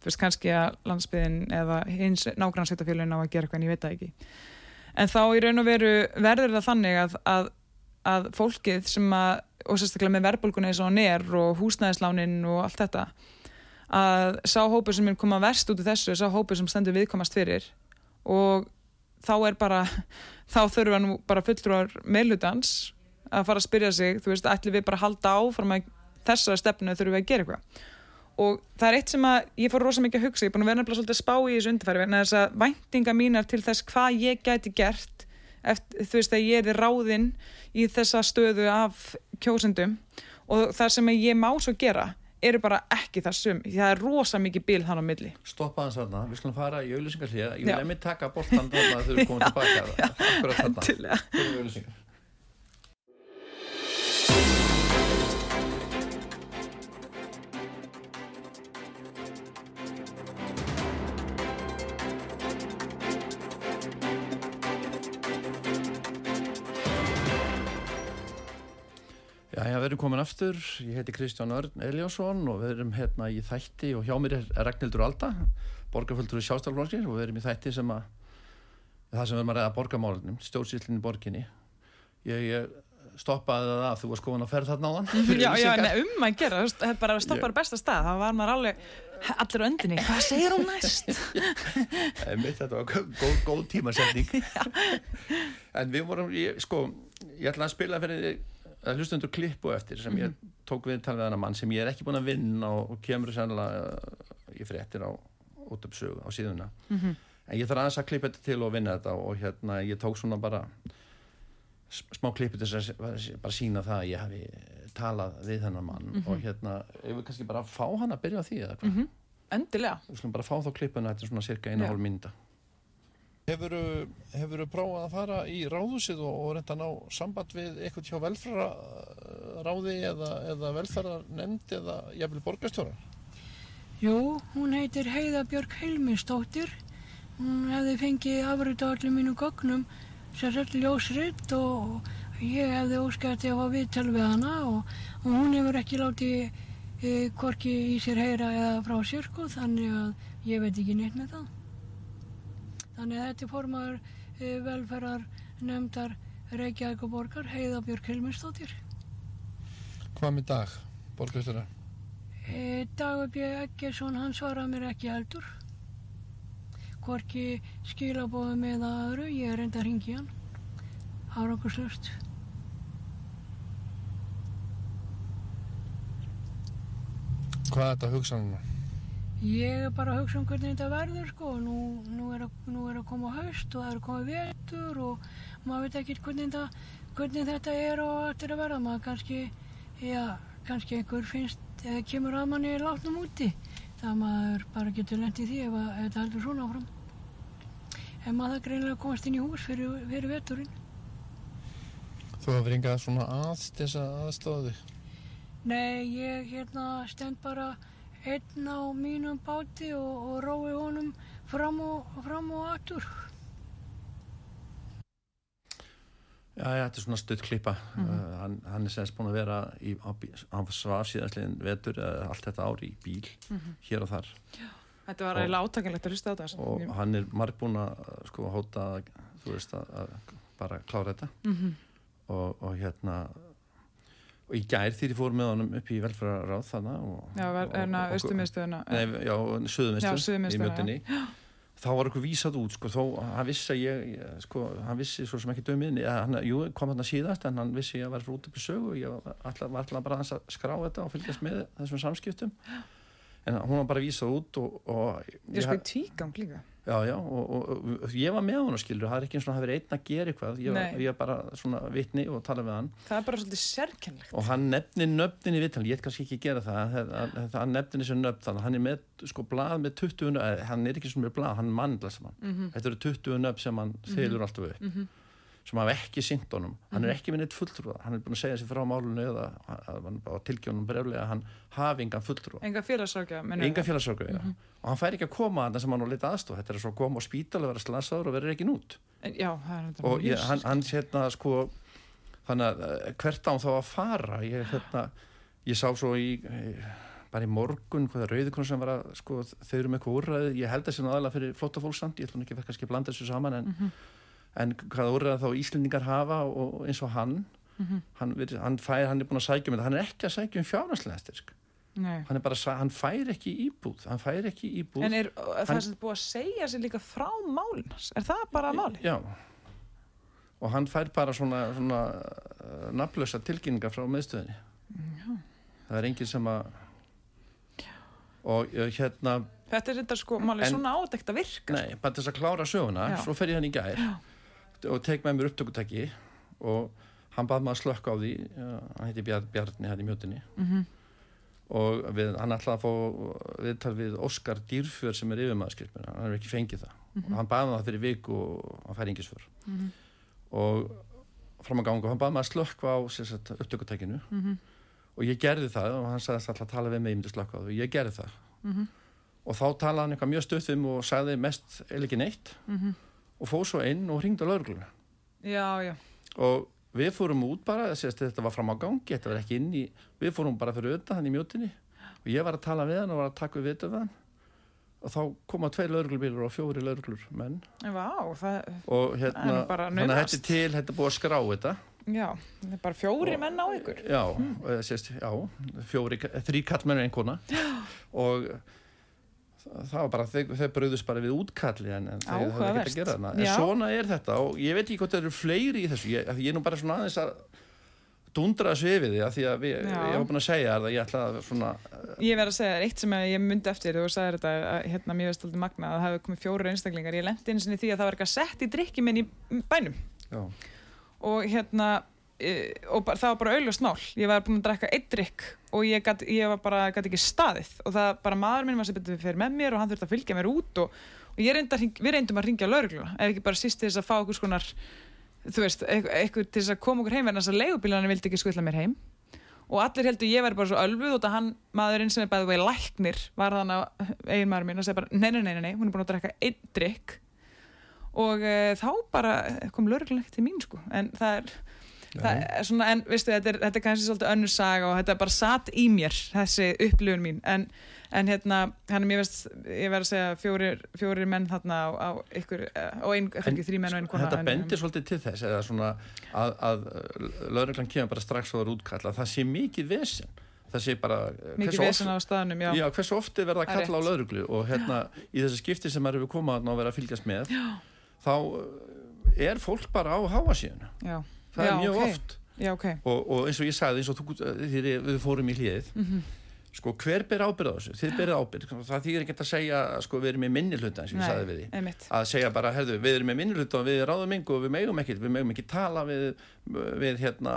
Þú veist kannski að landsbyðin eða hins nágrannsveitafélagin á að gera eitthvað en ég veit það ekki. En þá í raun og veru verður það þannig að, að, að fólkið sem að og sérstaklega með verbulgunni eins og nér og húsnæðislánin og allt þetta að sá hópur sem er koma verst út af þessu, sá hópur sem stendur viðkomast fyrir. Og þá er bara þá þurfa nú bara fulltrúar meðlutans að fara að spyrja sig, þú veist, ætlum við bara að halda á frá þessara stefnu þurfum við að gera eitthvað. Og það er eitt sem að ég fór rosa mikið að hugsa, ég er búin að vera nefnilega svolítið að spá í þessu undirfæri en þess að væntinga mínar til þess hvað ég gæti gert eftir, þú veist að ég er ráðinn í þessa stöðu af kjósendum. Og það sem ég má svo gera eru bara ekki þessum það er rosa mikið bíl þannig á milli. Stoppa hans þarna, við skulum fara í auðlýsingar hlýja Ég vil emmi taka boltan þarna þegar við komum tilbaka Akkurat þarna, Endilega. fyrir auðlýsingar Já, já, við erum komin aftur, ég heiti Kristján Örn Eliasson og við erum hérna í þætti og hjá mér er Ragnhildur Alda, borgarfulltrúi sjálfstæðarflokksins og við erum í þætti sem að, það sem við erum að ræða borgarmálunum, stjórnsýslinni í borginni. Ég, ég stoppaði það að þú varst komin að ferð þarna á þann. já, já, en um að gera, þú það er bara að stoppa á besta stað, þá var maður alveg allir á öndinni, hvað segir hún næst? *laughs* Mitt, þetta var góð, góð, tímasetning. *laughs* en við vorum, ég, sko, ég ætla að spila fyrir hlustundur klippu eftir sem ég tók við talið þennan mann sem ég er ekki búin að vinna og, kemur sannlega uh, í fréttir á út upp sögu á síðuna. En ég þarf aðeins að klippa þetta til og vinna þetta og hérna ég tók svona bara smá klippu til þess að bara sína það að ég hafi talað við þennan mann og hérna, ef við kannski bara fá hann að byrja á því eða hvað, Endilega. við skulum bara fá þá klippuna þetta er svona cirka eina hálf mynda Hefur þú prófað að fara í ráðhúsið og, og reynda að ná samband við eitthvað hjá velferðaráði eða, eða velferðarnemnd eða jafnvel borgarstjóra? Jú, hún heitir Heiða Björg Heilminsdóttir. Hún hefði fengið afrið á allir mínu gögnum, sér öll ljósritt og ég hefði óskætti að fá viðtal við hana og, og hún hefur ekki látið e, hvorki í sér heyra eða frá sér sko, þannig að ég veit ekki neitt með það. Þannig að þetta er formaður e, velferðar nefndar Reykjavík og borgar, Heiða Björg Heilminsdóttir. Hvað með dag, borgarstjóra? E, Dagur B. Eggersson, hann svaraði mér ekki heldur. Hvorki skilabóðum eða öðru, ég er reynda að ringi hann. Áranguslust. Hvað er þetta að hugsa núna? Ég er bara að hugsa um hvernig þetta verður sko. Nú, nú, er, að, nú er að koma haust og það er að koma vetur og maður veit ekki hvernig þetta, hvernig þetta er og þetta er að verða. Maður kannski, já, kannski einhver finnst, eða kemur að manni látnum úti. Það maður bara getur lendið því ef þetta heldur svona áfram. En maður það greinilega komast inn í hús fyrir, fyrir veturinn. Þú hefur engað svona að þess að aðstóðu? Nei, ég hérna stend bara einn á mínum báti og, og rói honum fram og, fram og aftur. Já, já, þetta er svona stutt klippa. uh, hann, hann er semst búin að vera í, á, á svaf síðastliðin vetur eða allt þetta ár í bíl hér og þar Þetta var eiginlega átakanlegt að hlusta á þetta. og hann er marg búin að sko hóta að, þú veist að, að bara klára þetta Mhm. og, og hérna og í gær þegar ég fór með honum upp í velfæraráð þarna og, Já, og- erna, og- austumiðstöðuna. Já, Já, suðumistur í mjöndinni þá var eitthvað vísað út sko, þó hann vissi að ég, ég sko, hann vissi svo sem ekki dömið, hann, jú, kom hann síðast en hann vissi að ég var út upp í sögu og ég alltaf, var alltaf bara að skrá þetta og fylgjast með þessum samskiptum en hún var bara vísað út og, og Ég er sko í tvígang líka. Já, já, og, og, og ég var með hann skilur, það er ekki eins og hafi verið einn að gera eitthvað. Ég, var- ég var bara svona vitni og tala við hann. Það er bara svolítið sérkennlegt. og hann nefnir nöfnin í vittal, ég get kannski ekki gera það það- það- hann nefnir þessu nöfn þannig hann er með sko blað með 20 nöfn hann er ekki sem er blað, hann er mandla saman Mhm. þetta eru 20 nöfn sem hann þylur alltaf upp sem hafa ekki sýnt honum. Hann Mhm. er ekki með neitt fulltrúa, hann er búin að segja sér frá málunni eða hann tilgjónum breflega að hann hafi engan fulltrúa. Enga félagsrákja. félagssorgu Mhm. og hann fær ekki að koma að það sem hann á lita aðstof þetta er svo að koma á spítal og vera slasaður og vera ekki nút. Já, er þetta. og ég, hann, hann hérna sko þannig að eh, hvert án þá að fara? Ég, hérna, ég sá svo í eh, bara í morgun hvaða rauðikon sem var að sko þau eru með eitthvað úrræði. Ég held að það sé nú aðalega fyrir flóttafólksamt ég ætlum ekki að kannski að blanda þessu saman en, en hvaða úrræði þá Íslendingar hafa og eins og hann hann, vir- hann, fær, hann er búin að sækja um þetta hann er ekki að sækja um fjárnarslega styrk hann bara, hann fær ekki íbúð hann fær ekki íbúð En er það Hann- sem búið að segja sér líka frá málinas? Er það bara máli? Já og hann fær bara svona, svona uh, nafnlösa tilkynningar frá meðstöðinni Já. það er enginn sem að og uh, hérna Þetta er þetta sko, máli, svona ádægt að virka. nei, bara til þess að klára söguna Já. svo fer ég hann í gær og tek með mér upptökutæki og hann bað maður að slökka á því hann heiti Bjar, Bjarni hann í mjötinni Mhm. og við, hann ætlaði að fá viðtal við Óskar Dýrfjör sem er yfirmaðskipin, hann hefur ekki fengið það Mhm. og hann baði það fyrir viku og hann fær ingisför og fram að ganga, hann baði maður að slökka á upptökutækinu Mhm. og ég gerði það og hann sagði alltaf að tala við mig, ég myndi slökka á það og ég gerði það Mhm. og þá talaði hann eitthvað mjög mig og sagði mest eða ekki neitt Mhm. Og fóð svo inn og hringdi á laurugluna já, já, og við fórum út bara sést, þetta var fram á gangi, þetta var ekki inn í við fórum bara fyrir auðvitað hann í mjótinni og ég var að tala við hann og var að taka við hann. Og þá koma tvei lauruglubílar og fjóri lauruglur menn vá, það, og hérna, þannig að þetta er til þetta búið að skrá þetta. Já, það er bara fjóri menn á ykkur. já, og það sést, já fjóri, þrý kallmenn og einkona *gasps* og það var bara, þeir, þeir bröðust bara við útkalli en, en þeir höfðu ekkert að gera en Já. svona er þetta og ég veit ekki hvort það eru fleiri í þessu, ég, ég er nú bara svona aðeins að dundra þessu yfir því að því að við, ég var búin að segja þér að ég ætla að svona, Ég verð að segja þér eitt sem ég myndi eftir þú sagðir þetta, að, hérna, mér veist aldrei magna að það hefði komið fjóru einstaklingar, ég lendi eins og því að það var eitthvað sett í drikki minn í bænum. Já, og hérna og bara, það var bara auðlust mál. Ég var búin að drekka eitt drikk og ég, gat ekki staðið. Og það bara maður minn var sem betur fyrir með mér og hann þurfti að fylgja mér út og, og að hring, við reyndum að ringja laurugluna ef ekki bara síst til þess að fá okkur skonar þú veist, eitthvað, til þess að koma okkur heim en þess að leigubílarnir vildi ekki skutla mér heim. Og allir heldur ég væri bara svo ölfuð og það hann maðurinn sem er bæðið vegi læknir var þann að eigin maður mín og segi bara nei, nei, nei, nei, hún er búin að drekka einn drikk og e, þá bara kom lögreglan ekki til mín sko. En það er svona, en veistu, þetta er, þetta er kannski svolítið önnur saga og þetta er bara satt í mér þessi upplifun mín. En, en hérna, hann er mér veist ég verð að segja fjórir, fjórir menn þarna á, á ykkur, eh, og ein, fyrir ekki þrý menn og einn kona þetta en- bendir svolítið til þess eða svona að, að lögreglan kemur bara strax og er útkalla það sé mikið vesen. Það sé bara eh, mikið vesen á staðnum, já, Já, hversu ofti verða að er kalla á lauruglu og hérna í þessu skipti sem maður hefur komað og verið að fylgjast með Já. þá uh, er fólk bara á háasíðuna já, það Já, er mjög ok. oft. Já, ok. Og, og eins og ég sagði eins og þú, þegar við fórum í hlýðið Mhm. sko hver ber ábyrð á þessu? Þið berið ábyrð, það þýðir ekki að segja sko við erum með minni hluta eins og ég sagði við því einmitt. Að segja bara, herðu, við erum með minni hluta og við ráðum yngu og við megum ekki, við megum ekki tala við, við hérna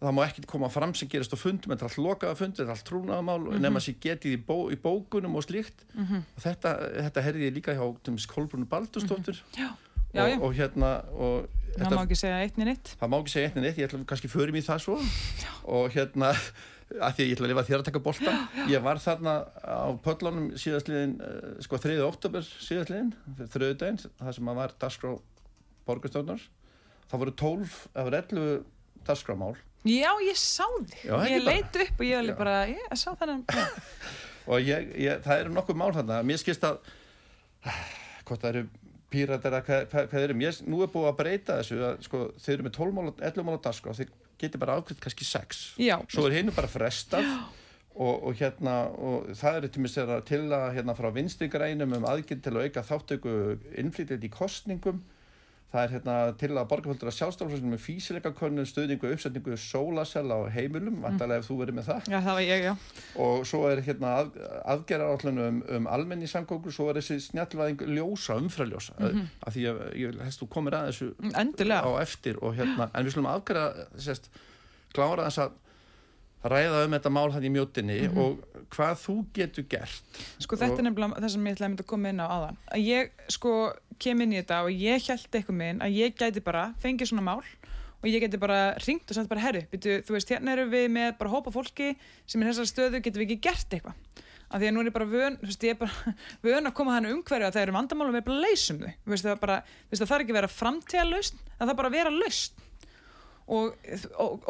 það má ekkert koma fram sem gerist á fundum þetta er allt lokaða fundur, þetta er allt trúnaðamál mm Mhm. nema sér getið í, bó, í bókunum og slíkt. Og þetta, þetta herði ég líka hjá tjums, Kolbrún Baldursdóttur. Já, Mhm. Já, já, og, og hérna og það má ekki segja eitt niður eitt það má ekki segja eitt en eitt, ég ætla kannski förum í það svo. Og hérna að því ég ætla að lifa þér að taka boltan ég var þarna á pöllunum síðastliðin uh, sko 3. oktober síðastliðin þrjöðudaginn, það sem að var dagskrá borgarstjórnar. Það voru 12, það voru 11 dagskrámál já, ég sá þig, Já, ég bara. leit upp og ég alveg bara, ég sá þennan *laughs* og ég, ég, það eru nokkuð mál þarna. Mér skist að *sighs* hvort það eru píratar eða hvað, hvað erum ég, nú er búið að breyta þessu að, sko, þeir eru með 12 mál, 11 mál á dagskrá þeir geti bara ákveðt kannski 6 já, svo er hinn bara frestað og, og hérna og það eru til mér til að hérna frá vinstri grænum um aðgjörn til að auka þáttöku innflytjandi í kostningum það er hérna til að borgarfóldur að sjálfstaflössunum með físileika könnun stuðningu uppsetningu sólasella á heimilum vantarlega ef þú verið með það. Já, það var ég, já. Og svo er hérna að, aðgerra um, um almenni samgókur svo er þessi snjallvæðing ljósa, umfraljósa mm -hmm. að því að ég helst þú komir að þessu endilega, á eftir og hérna, en við slum aðgæra sérst, klára þess að ræða um þetta mál hann í mjótinni og hvað þú getur gert sko þetta og- er nefnilega það sem ég ætlaði að koma inn á áðan. Að ég sko kem inn í þetta og ég held eitthvað minn að ég gæti bara fengið svona mál og ég geti bara ringt og sagt bara herru, þú veist, hérna erum við með bara hópa fólki sem er í þessari stöðu, getum við ekki gert eitthvað? Af því að nú er ég bara vön, þú veist, ég er bara *laughs* vön að koma þannig umhverju að það eru vandamál og við bara leysum þau, það það þarf ekki að vera framtíðalaust, það þarf bara að vera laust og,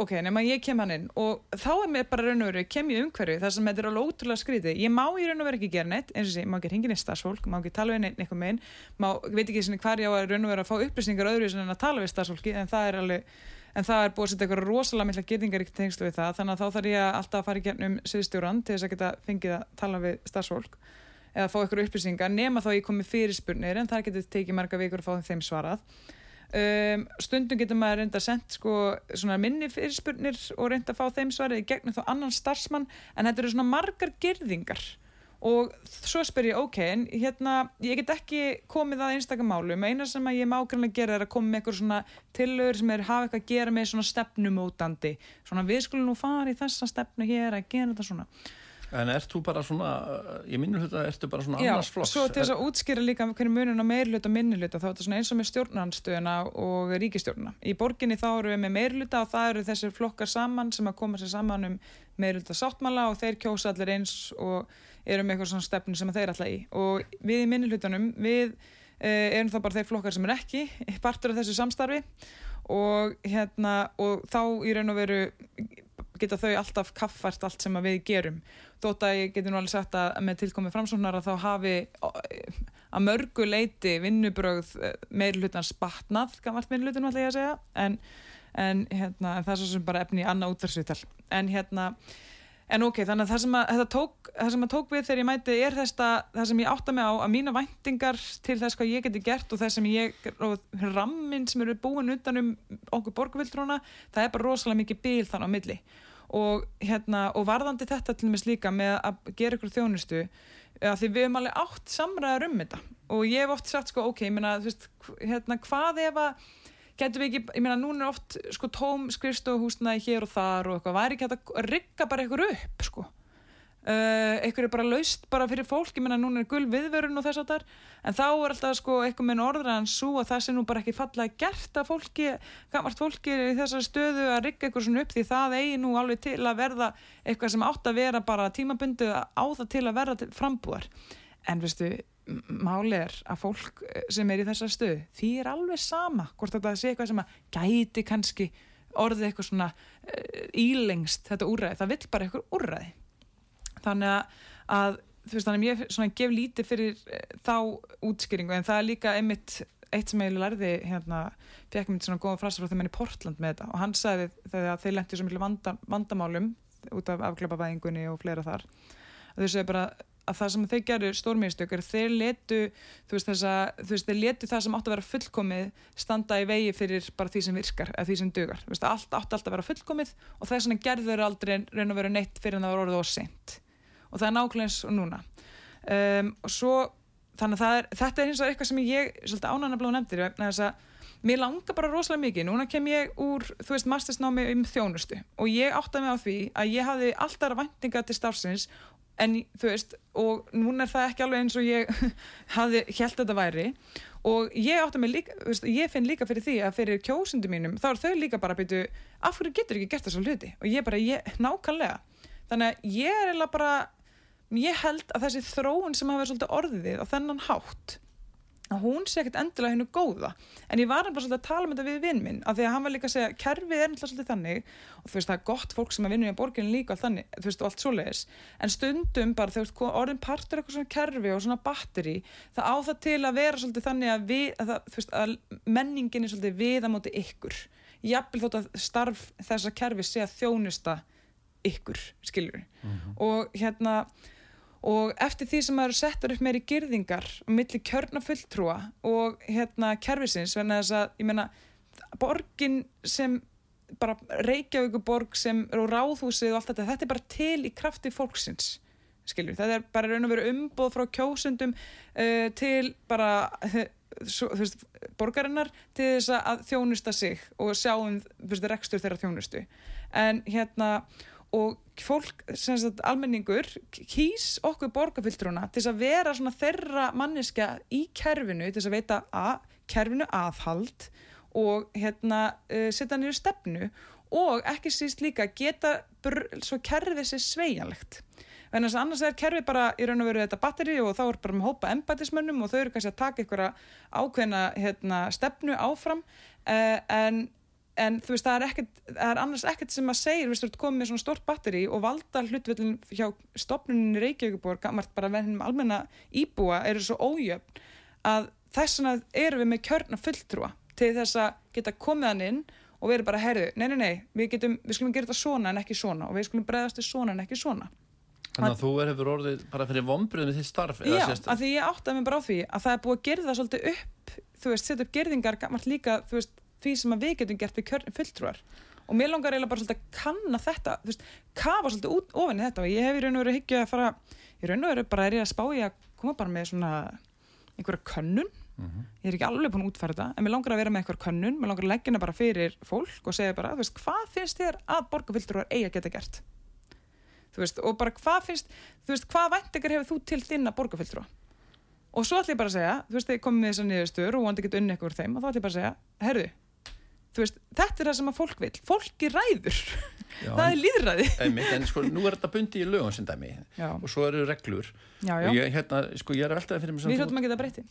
ok, nema ég kem hann inn. Og þá er mér bara raun og veru, kem ég umhverju þar sem þetta er alveg ótrúlega skrítið. Ég má í raun og veru ekki gera neitt, eins og sé, má ekki hringin í starfsfólk, má ekki tala við neitt eitthvað meginn má, veit ekki sinni hvar ég á að raun og veru að fá upplýsingar öðru en að tala við starfsfólki en það er alveg, en það er búið að setja eitthvað rosalega mikla gyrningar í tengslu við það þannig að þá þarf ég alltaf að fara í gernum sviðstjóran til þess að geta fengið að tala við starfsfólk eða fá eitthvað upplýsingar nema þá ég komi fyrirspurnir en það getur tekið marga vikur að fá þeim svarað Um, stundum getur maður reynda að senda sko, minni fyrirspurnir og reynda að fá þeim svarið gegnum þá annan starfsmann en þetta eru svona margar gerðingar og svo spyr ég ok, en hérna ég get ekki komið að einstaka málum. Eina sem ég má grannlega gera er að koma með eitthvað svona tillögur sem er hafa eitthvað að gera með svona stefnumótandi. Svona við skulum nú fara í þessa stefnu hér að gera þetta svona En ert þú bara svona, í minni hluta ertu bara svona Já, annars flokks? svo til þess að útskýra líka hvernig munun á meirluta og minnuluta þá er þetta svona eins og með stjórnanstöðuna og ríkistjórnuna. Í borginni þá eru við með meirluta og það eru þessir flokkar saman sem að koma sér saman um meirluta sáttmála og þeir kjósa allir eins og eru með eitthvað svona stefnu sem þeir alltaf í. Og við í minnulutanum, við eh, erum þá bara þeir flokkar sem er ekki partur af þessu samstarfi og, hérna, og þá í raun og veru geta þau alltaf kaffært allt sem við gerum þótt að ég geti nú alveg sagt að með tilkomið framsóknar að þá hafi að mörgu leiti vinnubröð meir hlutans batnað gammalt meir hlutinu ætla ég að segja. En, en, hérna, en það er svo sem bara efni í annað útversvital en hérna en ok, þannig að það sem að, tók, það sem að tók við þegar ég mæti er þess að það sem ég átta mig á að mína væntingar til þess hvað ég geti gert og þess sem ég og rammin sem eru búin utanum okkur borgarvildrúna, það er bara rosalega mikið bíl þannig á milli og, hérna, og varðandi þetta til dæmis líka með að gera ykkur þjónustu að því við hefum alveg átt samræðar um þetta. Og ég hef oft sagt sko ok, ég meina, þú veist, hérna, hvað ef að getur við ekki, ég meina, núna er oft sko tóm skrifstofuhúsnaði hér og þar og eitthvað, væri ekki hægt að rigga bara ykkur upp sko Uh, eitthvað er bara laust bara fyrir fólk. Ég menna núna er gull viðverun og þess að þar en þá er alltaf sko eitthvað með orðraðan svo að það sé nú bara ekki fallega gert að fólki, gammalt fólki í þessari stöðu að rigga eitthvað svona upp því það eigi nú alveg til að verða eitthvað sem átt að vera bara tímabundu á það til að verða frambúar en veistu, máli er að fólk sem er í þessari stöðu því er alveg sama hvort þetta sé eitthvað sem að gæti kannski orðið eitthvað svona uh, ílengst þetta úrræði, það vill bara eitthvað úrræði þannig að þú veist þannig að ég svona, gef lítið fyrir eh, þá útskýringu. En það er líka einmitt eitt sem ég lærði hérna, fekk mér svona góða frasa frá þeim enn í Portland með þetta. Og hann sagði þegar þeir lendi svo miklu vanda, vandamálum út af afglöpavæðingunni og fleira þar. Að þau segja bara að það sem þeir gerur stórmýrstök er þeir letu þú veist, þessa, þú veist, þeir letu það sem átt að vera fullkomið standa í vegi fyrir bara því sem virkar, eða því sem dugar. Veist, allt átt að vera fullkomið og þess vegna gerður aldrei raun og veru neitt fyrir en það var orðið og sent og það er nákvæmlega eins og núna. Um, og svo þannig að er, þetta er eins og eitthvað sem ég svolítið ánægna nefndir þess að mér langar bara rosalega mikið, núna kem ég úr þú veist mastersnámi um þjónustu og ég áttaði mig á því að ég hafði alltaf væntinga til starfsins en þú veist, og núna er það ekki alveg eins og ég *laughs* hafði held að þetta væri. Og ég áttaði mig líka veist, ég finn líka fyrir því að fyrir kjósundu mínum þá er þau líka bara að byrju af hverju getur ekki gert þessu hluti? Og ég bara, ég, nákvæmlega. Þannig að ég er eða bara ég held að þessi þróun sem hafa verið svolítið orðið á þennan hátt að hún sé ekkert endilega hennu góða. En ég var bara svolítið að tala um þetta við vinn minn af því að hann var líka að segja, kerfið er endilega svolítið þannig og þú veist það er gott fólk sem að vinna í borginu líka allt þannig, þú veist og allt svoleiðis en stundum bara veist orðin partur eitthvað svona kerfi og svona batteri það á það til að vera svolítið þannig að, við, að, það, veist, að menningin er svolítið við að móti ykkur. Jafnvel þótt að starf þessa kerfi sé að þjónusta ykkur, skiljur mm -hmm. og hérna og eftir því sem maður settar upp meiri girðingar millir kjörnafulltrúa og hérna kervisins að ég menna borgin sem bara Reykjavíkuborg sem og ráðhúsið og allt þetta þetta er bara til í krafti fólksins skiljur, þetta er bara raun og veru umboð frá kjósundum uh, til bara svo, veist, borgarinnar til þess að þjónusta sig og sjáum rekstur þeirra þjónustu. En hérna og fólk, sagt, almenningur kýs okkur borgarfylgtrúna til að vera svona þeirra manniska í kerfinu til að veita að kerfinu aðhald og hérna uh, setja nýju stefnu og ekki síst líka geta svo kerfið sér sveianlegt en þess að annars er kerfið bara í raun og veru þetta batteri og þá er bara með hópa embætismönnum og þau eru kannski að taka einhverja ákveðna hérna, stefnu áfram uh, en en þú veist, það er, ekkert, það er annars ekkert sem að segja, þú veist, þú ert komið með svona stort batteri og valda hlutvöldin hjá stopnuninni Reykjavíkuborg, gammalt bara vennum almenna íbúa, eru svo ójöfn að þess vegna eru við með kjörna fulltrúa til þess að geta komið hann inn og við erum bara, herðu, nei, nei, nei, við, getum, við skulum gera þetta svona en ekki svona og við skulum bregðast til svona en ekki svona. Þannig að þú hefur orðið bara fyrir vonbröðum í því starf? Já, af því ég áttaði mig bara á því að það er búið að gerða svolítið upp, þú veist, setja upp gerðingar gammalt líka, þú veist, því sem við getum gert við fulltrúar. Og mér langar eiginlega bara svolítið að kanna þetta þú veist, kafa svolítið út ofan í þetta og ég hef í raun og veru higgju að fara í raun og veru bara er ég að spá ég að koma bara með svona einhverja könnun. Mm -hmm. ég er ekki alveg búin að útfæra þetta en mér langar að vera með einhverja könnun mér langar að leggja hana bara fyrir fólk og segja bara, þú veist, hvað finnst þér að borgarfulltrúar eigi að geta gert? Þú veist, og bara hvað finnst þú veist, hvað væntingar hefur þú til þinna borgarfulltrúa? Og svo ætlum ég bara að segja þú veist, þegar komið með þessar niðurstöður og vandi ekki unni eitthvað úr þeim og þá ætlum ég bara að segja, herðu veist, þetta er það sem að fólk vil fólki ræður, Já, það er líðræði einmitt, en sko nú er þetta bundi í lögum sem dæmi. Já. og svo eru reglur. Já, og ég, hérna, sko ég er að veltaði fyrir mig við hljóttum að geta breytti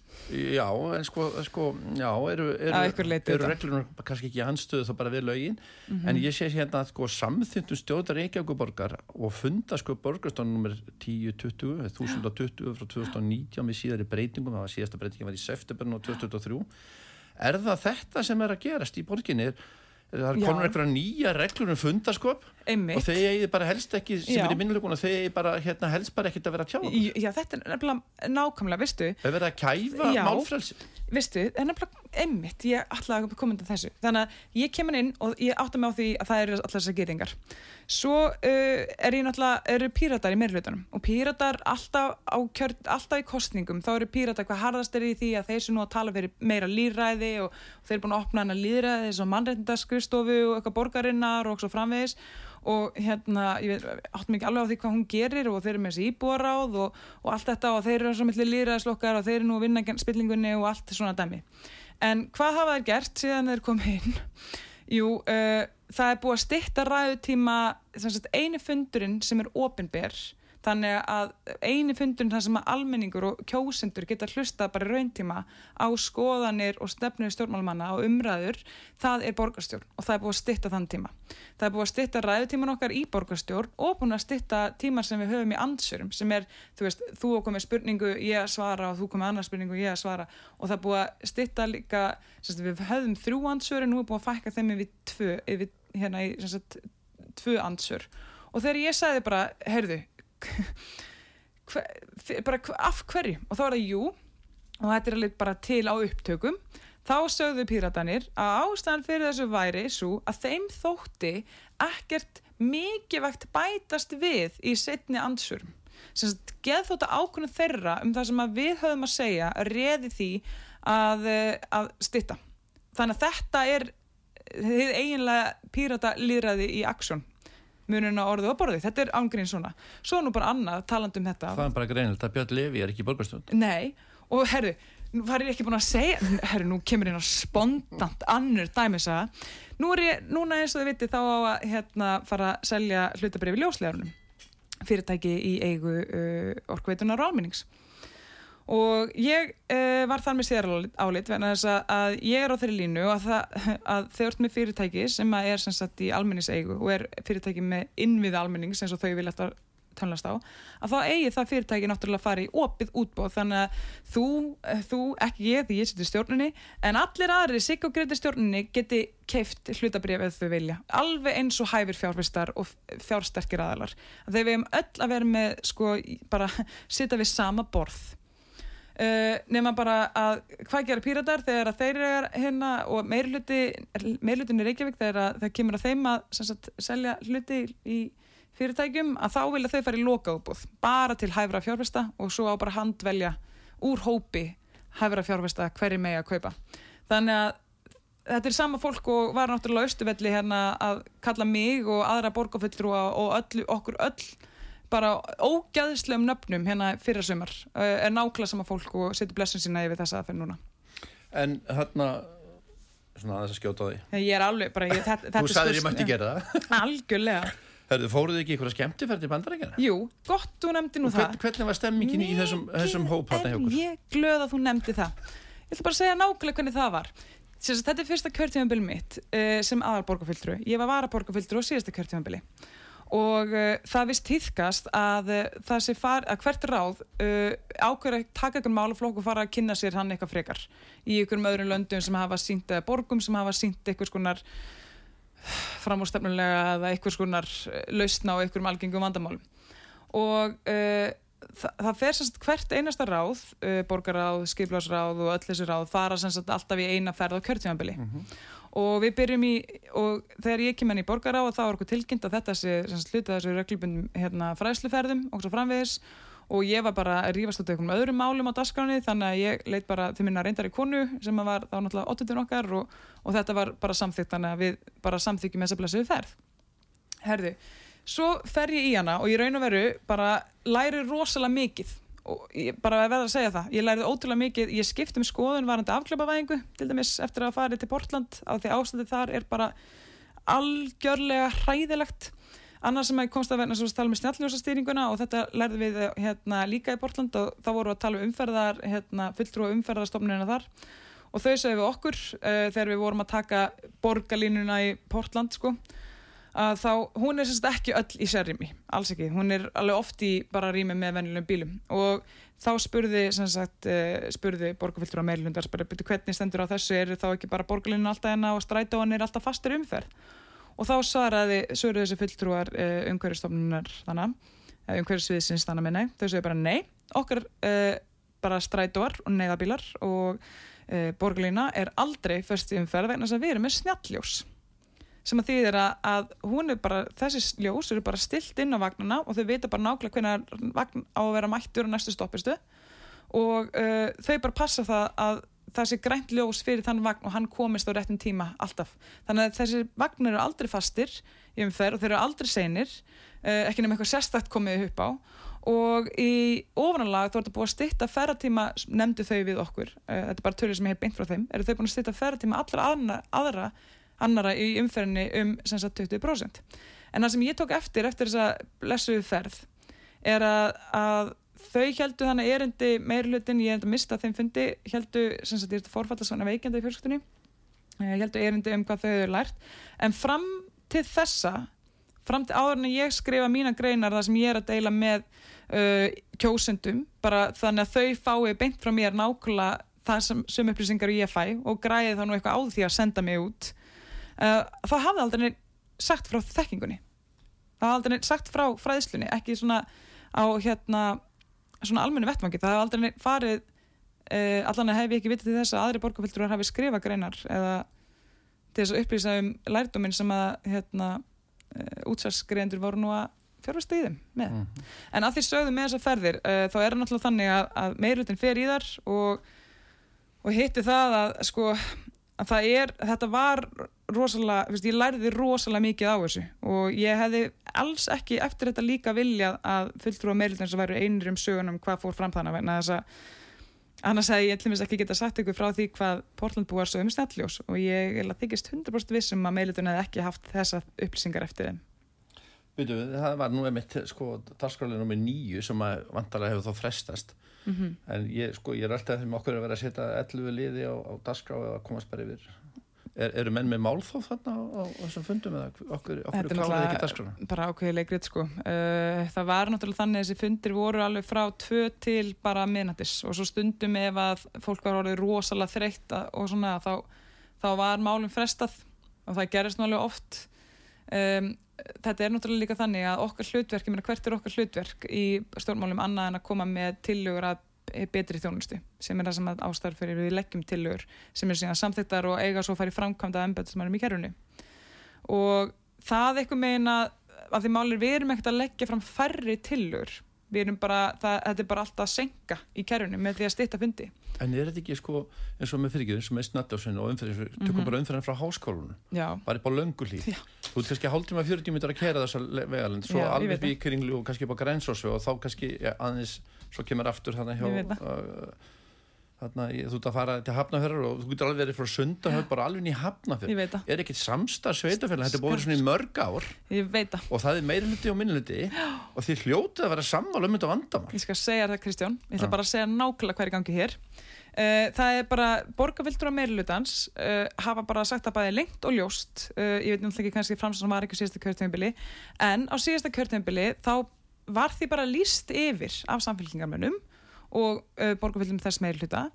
Já, en sko, sko já, eru, eru, eru reglunum kannski ekki anstöðu þá bara við lögin. Mhm. en ég sé hérna að sko samþyndum stjóðar Reykjavíkuborgar og funda sko borgarstofn nummer 1020 1020 frá 2019 með síðari breytingum, það var síðasta breytingum var í september og 2023 er það þetta sem er að gerast í borginni? Er Það konur eitthvað nýja reglur um fundaskop og einmitt þeir eigi bara helst ekki sem Já. er í minnluguna, þeir eigi bara hérna, helst bara ekkert að vera að tjá Í- já, þetta er nefnilega nákvæmlega, veistu. Það er verið að kæfa Já. málfrelsi. Veistu, það er nefnilega einmitt, ég ætla að koma undan þessu. Þannig að ég kemur inn og ég átta mig á því að það eru allar þessar gýringar svo uh, er ég náttúrulega eru píratar í meirhlutunum og píratar alltaf, kjör, alltaf í kostningum þá eru píratar hvað harðast er í því að þeir sem nú að tala fyrir meira líðræði og, og þeir eru búin að opna hana líðræði eins og mannreitndaskrifstofu og eitthvað borgarinnar og svo framvegis og hérna, ég áttum ekki alveg á því hvað hún gerir og þeir eru með þessi íbúaráð og, og allt þetta og þeir eru svo milli líðræðislokkar og þeir eru nú að vinna spillingunni og allt svona dæmi. En hvað hafa þeir gert síðan þeir komið inn? *laughs* Jú, uh, það er búið að stytta ræðutíma, eini fundurinn sem er opinber, þannig að eini fundurinn þar sem að almenningur og kjósendur geta hlustað bara í rauntíma á skoðanir og stefnur stjórnmálumanna og umræður, það er borgarstjórn og það er búið að stytta þann tíma. Það er búið að stytta ræðutíman okkar í borgarstjórn og búin að stytta tímar sem við höfum í ansörum sem er, þú veist, þú komið spurningu, ég að svara og þú komið annar spurningu, ég að svara og það er búið að stytta líka, sagt, við höfum þrjú ansöru, nú er búið að fækka þeim yfir tvö, yfir, hérna í, sagt, tvö og þegar ég sagði bara, heyrðu, hver, bara af hverju? Og þá er það jú og þetta er alveg bara til á upptökum. Þá sögðu píratanir að ástæðan fyrir þessu væri svo að þeim þótti ekkert mikilvægt bætast við í setni ansvörum sem geð þótt að ákvörðun þeirra um það sem að við höfum að segja reði því að, eh, að stytta. Þannig að þetta er eiginlega pírata líðræði í aksjón munurinn á orðu og borði, þetta er ángrín svona. Svo nú bara annað talandi um þetta. Það er bara greinilegt að Björn Levi er ekki borgarstjórn? Nei, og herru, var ég ekki búin að segja, herru, nú kemur á spontant annur dæmisa. Nú er ég, núna eins og þið vitið, þá á að hérna fara að selja hlutabrifi ljóslegarunum, fyrirtæki í eigu uh, orkveitunar og almennings. Og ég uh, var þar með sér álit vegna þess að, ég er á þeirri línu og að, þau ert með fyrirtæki sem að er sem sagt í almenningseigu og er fyrirtæki með innvið almennings eins og þau vilja alltaf tönlast á, að þá eigi það fyrirtæki náttúrulega að fara í opið útbóð þannig að þú, eh, þú ekki ég því ég seti stjórnunni, en allir aðri sig og greiti stjórnunni geti keift hlutabrif eða þau vilja, alveg eins og hæfir fjárfistar og fjársterkir aðalar að þeir við hefum öll að vera með sko bara sita við sama borð Uh, nema bara að hvað gera píratar þegar þeir eru hérna og meirluti meirlutin í Reykjavík þegar að það kemur að þeim að sagt, selja hluti í fyrirtækjum að þá vilja þau fara í lokaúbúð bara til hæfra fjárfesta og svo á bara handvelja úr hópi hæfra fjárfesta hverju megi að kaupa. Þannig að þetta er sama fólk og var náttúrulega austuvelli hérna að kalla mig og aðra borgarfulltrúa og öll, okkur öll bara ógæðislegum nöfnum hérna fyrir uh, er nákvæmlega sama fólk og setur blessun sína yfir þessa aðferð núna. En hérna svona aðeins að skjóta því. Ég er alveg bara ég, þetta, þetta Þú sagðir ég mætti gera það. *laughs* Algjörlega, Herðu, fóruð þið ekki ykkur að skemmtifærdi í bandarækjana? jú, gott þú nefndi nú það Hvern, hvernig var stemmingin í þessum, þessum hóp hérna hjá okkur? ég glöð að þú nefndi það. Ég ætla bara að segja nákvæmlega hvernig það var. Sérst, þetta er fyrsta kjörtífambili mitt sem aðal borgarfylltru ég var vara borgarfylltru á síðasta kjörtífambili og uh, það vist týðkast að uh, far, að hvert ráð uh, ákveður að taka ykkur málaflokk og fara að kynna sér hann eitthvað frekar. Í ykkur öðrum löndum sem hafa sínt eða borgum sem hafa sínt eitthvað skonar framúrstefnulega eða eitthvað skonar lausna á einhverjum algengum vandamálum. Og það, það fer semst hvert einasta ráð borgaráð, skiplásráð og öll þessi ráð fara semst alltaf í eina ferð á kjörtímanbili og við byrjum í og þegar ég kem henni í borgaráð þá er okkur tilkynnt að þetta sé hluta þessu reglubundum hérna, fræðsluferðum og svo framvegis og ég var bara að rífast út einhverjum öðrum málum á dagskráni þannig að ég leit bara til minna reyndari konu sem að var þá náttúrulega 8. okkar og, og þetta var bara samþykkt þannig að við bara samþykjum þessa blessuðu ferð Herðu, svo fer ég í hana og ég raun og veru bara læri rosalega mikið bara verða að segja það ég lærið ótrúlega mikið, ég skipt um skoðun varandi afklöpavæðingu til dæmis eftir að fara til Portland á því ástændið þar er bara algjörlega hræðilegt. Annars sem að ég komst að verna að tala með snjalljósastýringuna og þetta lærði við hérna, líka í Portland og þá voru að tala um umferðar hérna, fulltrú umferðarstofnunina þar. Og þau segðu okkur uh, þegar við vorum að taka borgarlínuna í Portland sko að þá, hún er semst ekki öll í sérrými, alls ekki, hún er alveg oft í bara rými með venjulegum bílum. Og þá spurði, sem sagt, uh, spurði borgarfylgtur á meilundar, spurði hvernig stendur á þessu, er þá ekki bara borgarlínuna alltaf enna og strætóan er alltaf fastur umferð? Og þá svaraði, svöruði þessi fulltrúar uh, umhverjastofnunar þannig, uh, umhverjasviðsins þannig með nei, þau segja bara nei, okkar bara strætóar og neyðabílar og borgarlína er aldrei fyrst í umferð vegna að við erum með snjalljós sem að þýðir að, að hún er bara, þessi ljós eru bara stilt inn á vagnuna og þau vita bara nákvæmlega hvernig vagn á að vera mættur á næstu stoppistu og uh, þau bara passa það að það sé grænt ljós fyrir þann vagn og hann komist á réttin tíma alltaf. Þannig að þessi vagn eru aldrei fastir í umferð og þeir eru aldrei senir, uh, ekki nefnum eitthvað sérstakt komið upp á og í ofananlag þú ert að búa að stitta ferratíma, nefndu þau við okkur, uh, þetta er bara törður sem ég hef beint frá þeim, eru þau búin að stitta ferratíma allra aðra, aðra annara í umferðinni um sagt, 20%. En það sem ég tók eftir, eftir þessa lesuðu ferð, er að, að þau heldu þannig erindi meirlutin, ég held að mista þeim fundi, heldu, sem sagt, ég er forfalla svona veikenda í fjölskyttunni, heldu erindi um hvað þau hefur lært, en fram til þessa, fram til áður en ég skrifa mína greinar það sem ég er að deila með uh, kjósendum, bara þannig að þau fái beint frá mér nákvæmlega það sem, sem upplýsingar ég fæ og græði þá nú eitthvað á því að senda mig út uh, þá hafði aldrei sagt frá þekkingunni það hafði aldrei sagt frá fræðslunni ekki svona á hérna svona almenni vettvangi, það hafði aldrei farið uh, allan hef ég ekki vitið til þess að aðri borgarfylgjurar hafi skrifað greinar eða til þess að upplýsa um lærdóminn sem að hérna uh, útsvarsgreyndur voru nú að fjárfast í þeim með. Mm -hmm. En að því sögðu með þessar ferðir uh, þá er það náttúrulega þannig að, að meirlutin fer í þar og, og hitti það að sko að það er, þetta var rosalega, veist, ég lærði rosalega mikið á þessu og ég hefði alls ekki eftir þetta líka vilja að fulltrú að meirildin sem væru einir um sögunum hvað fór fram þannig að þess að annars hefði ég tlumist ekki geta sagt ykkur frá því hvað Portland búar sögum snelljós og ég er að þykist 100% vissum að meirildin hefði ekki haft þessa upplýsingar eftir þeim Veitu, það var nú einmitt sko, darskrálega nummið nýju sem að vantarlega hefur þá frestast mm -hmm. en ég, sko, ég er alltaf þegar okkur að vera að setja 11 liði á, á Er, eru menn með málþóf þarna á, þessum fundum eða okkur, okkur kláraði ekki dasgrana? Bara ákveði leikrið sko. Uh, það var náttúrulega þannig að þessi fundir voru alveg frá tvö til bara minnættis og svo stundum ef að fólk var orðið rosalega þreytt og svona þá, þá var málum frestað og það gerist náttúrulega oft. Um, þetta er náttúrulega líka þannig að okkar hlutverk, ég meina hvert er okkar hlutverk í stjórnmálum annað en að koma með tillögur að betri þjónustu sem er það sem ástæður fyrir við leggjum tillögur sem er síðan samþektar og eiga svo að fara í framkvæmda embætismærum í kerfunu og það eitthvað meina að því málir við erum ekkert að leggja fram færri tillögur. Við erum bara, það, þetta er bara alltaf að senka í kerfunu með því að styrta fundi. En er þetta ekki sko eins og með fyrirgjörðin sem er snaddásin og umferðin, mm -hmm. tökum bara umferðin frá háskólunum. Bara upp á löngulíð þú ert kannski hálftíma 40 minnur að kera þessa vegalend svo Já, alveg við kringlu og kannski upp á grænsósu og þá kannski ja, aðeins svo kemur aftur þannig hjá Þarna, þú ert að fara til Hafnafjörður og þú getur alveg verið frá Sundahöf bara alveg í Hafnafjörð er ekki samstarf sveitafjörð þetta er búin svona í mörg ár. Og það er meirluti og minnluti og þið hljótið að vera sammála um þetta vandamál. Ég skal segja það Kristján, ég ætla bara að segja nákvæmlega hverju gangi hér. Uh, það er bara, borgarvildur á meirlutans uh, hafa bara sagt að bæði lengt og ljóst. Uh, ég veit náttúrulega ekki kannski fram sem var ekki síðasta kjörtjöfnbili en á síðasta kjörtjöfnbili þá var því bara líst yfir af samfélkingarmönnum og uh, borgarfjöldum þess meir hluta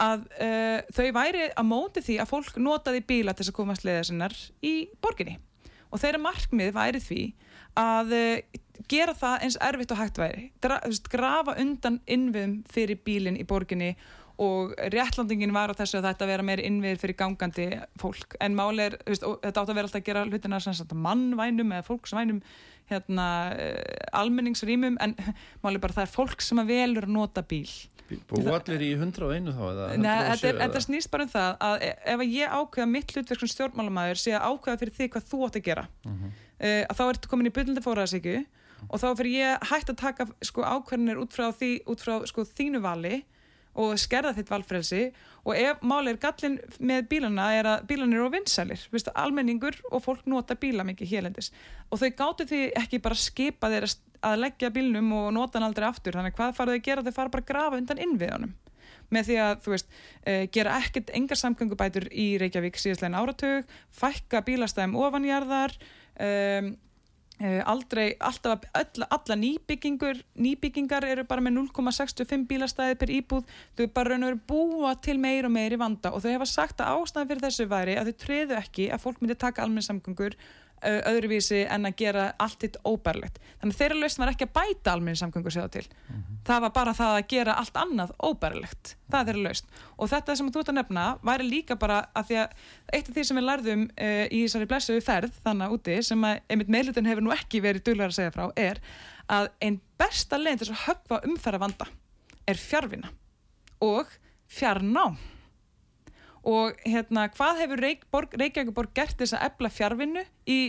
að uh, þau væri að móti því að fólk notaði bíla til þess að komast leiða sinnar í borginni. Og þeirra markmið væri því að uh, gera það eins erfitt og hægt væri. Dra, grafa undan innviðum fyrir bílinn í borginni og réttlandingin var á þessu að þetta vera meir innviðir fyrir gangandi fólk en máli er, þetta átt að vera alltaf að gera hlutina mannvænum eða fólksvænum hérna, uh, almenningsrýmum en *laughs* máli bara það er fólk sem að velur að nota bíl Bú allir í 101 þá? Nei, þetta snýst bara um það að e- ef ég ákveða mitt hlutverk sem stjórnmálamæður sé að ákveða fyrir því hvað þú átt að gera uh -huh. uh, að þá ertu komin í byllandi fóraðsíku og þá fyrir ég hægt að taka sko, ákvarðinir út frá, því, út frá sko, þínu vali og skerða þitt valfrelsi. Og ef máli er gallin með bílana er að bílanir eru vinsælir, Vist, almenningur og fólk nota bíla mikið hérlendis. Og þau gáttu því ekki bara skipa þeir að leggja bílnum og nota hann aldrei aftur. Þannig hvað farið þau að gera, þau fara bara að grafa undan innviðanum með því að, þú veist, uh, gera ekkert engar samgöngubætur í Reykjavík síðastlegin áratug, fækka bílastæðum ofanjarðar um, uh, aldrei, alltaf alla, alla nýbyggingur, nýbyggingar eru bara með 0,65 bílastæði per íbúð, þau bara raun og veru búa til meir og meir í vanda og þau hefa sagt að ástæðan fyrir þessu væri að þau treðu ekki að fólk myndi taka almenn samgöngur öðruvísi en að gera allt hitt óbærlegt. Þannig þeirra lausn var ekki að bæta almenni samgöngur séða til. Mm -hmm. Það var bara það að gera allt annað óbærlegt. Það er þeirra lausn. Og þetta sem þú ert að nefna væri líka bara að því að eitt af því sem við lærðum uh, í þessari blessuðu ferð þannig úti sem að einmitt meðlutin hefur nú ekki verið duglegar að segja frá er að einn besta leginn til að höfva umferða vanda er fjárvina og fjarnám og hérna hvað hefur Reykj, Reykjavík gert þess að ebla fjárvinnu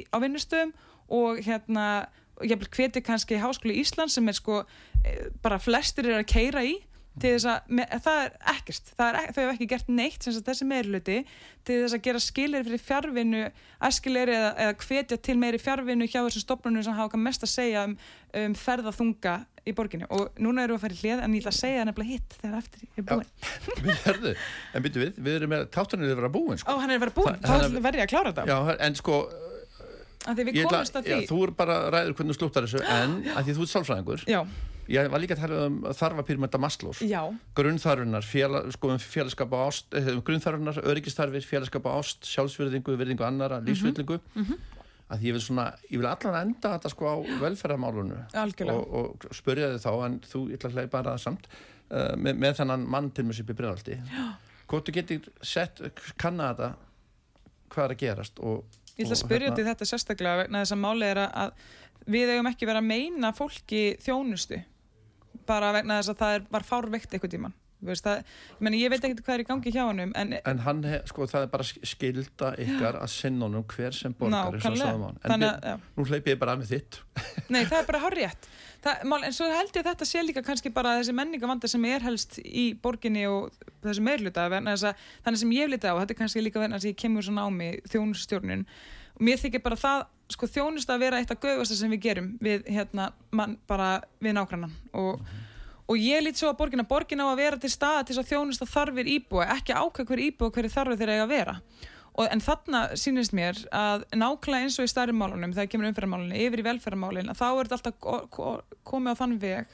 á vinnustöðum? Og hérna ég hveti kannski Háskóli Ísland sem er sko e, bara flestir er að keira í að, það er ekkert það er, þau hefur ekki gert neitt sem þessi meirluti til þess að gera skilir fyrir fjárvinnu, askilir eða, eða hvetja til meiri fjárvinnu hjá þessum stopnunum sem hafa mest að segja um, um ferðaþunga í borginni. Og núna erum við að fara í hlið en ég ætla að segja nefnilega hitt þegar eftir er búin Við *laughs* verðum, en byrju við, við erum með tátunni að vera búin sko. Ó, hann er að vera búin, þá verður ég að klára þetta. Já, en sko því já, Þú er bara ræður hvernig þú slúttar þessu en að því þú ert sálfræðingur. Já Ég var líka að tala um þarfapyrmynda Maslós grunnþarfunar, félag, sko, um félagskap á ást eh, grunnþarfunar, öryggistarfir, félagskap á ást sjálfsverðingu, verðingu annara, mhm. lífsvillingu mm -hmm að ég vil svona, ég vil allan enda þetta sko á velferðarmálunu og, og spörja þið þá en þú ætla að hleypa bara samt uh, með, með þennan mann til mjög sér byrjaldi hvort þú getur sett, kanna þetta hvað er að gerast og, Ég ætla að spyrja hérna, til þetta sérstaklega vegna þess að máli er að við eigum ekki verið að meina fólki þjónustu bara vegna þess að það er, var fárveikt eitthvað tíman Það, ég, meni, ég veit ekkert hvað er í gangi hjá hann en, en hann, hef, sko, það er bara skilda ykkar að sinna honum hver sem borgar en Þannig, nú hleyp ég bara að með þitt. *laughs* Nei, það er bara horrið en svo held ég að þetta sé líka kannski bara þessi menningavanda sem er helst í borginni og þessi meirluta þannig sem ég liti á, þetta er kannski líka verðan að ég kemur svona á mig þjónustjórnun og mér þykir bara það sko, þjónust að vera eitt af göðvasta sem við gerum við, hérna, man, bara við nákvæmna og og ég lít svo að borgin að borgin á að vera til staða til þess að þjónust að þarfir íbúa ekki ákveð hver íbúa hverju þarfir þeir eiga að vera. Og, en þarna sínist mér að nákvæmlega eins og í stærri málunum þegar kemur umferðarmálunum yfir í velferðarmálun þá er þetta alltaf komið á þann veg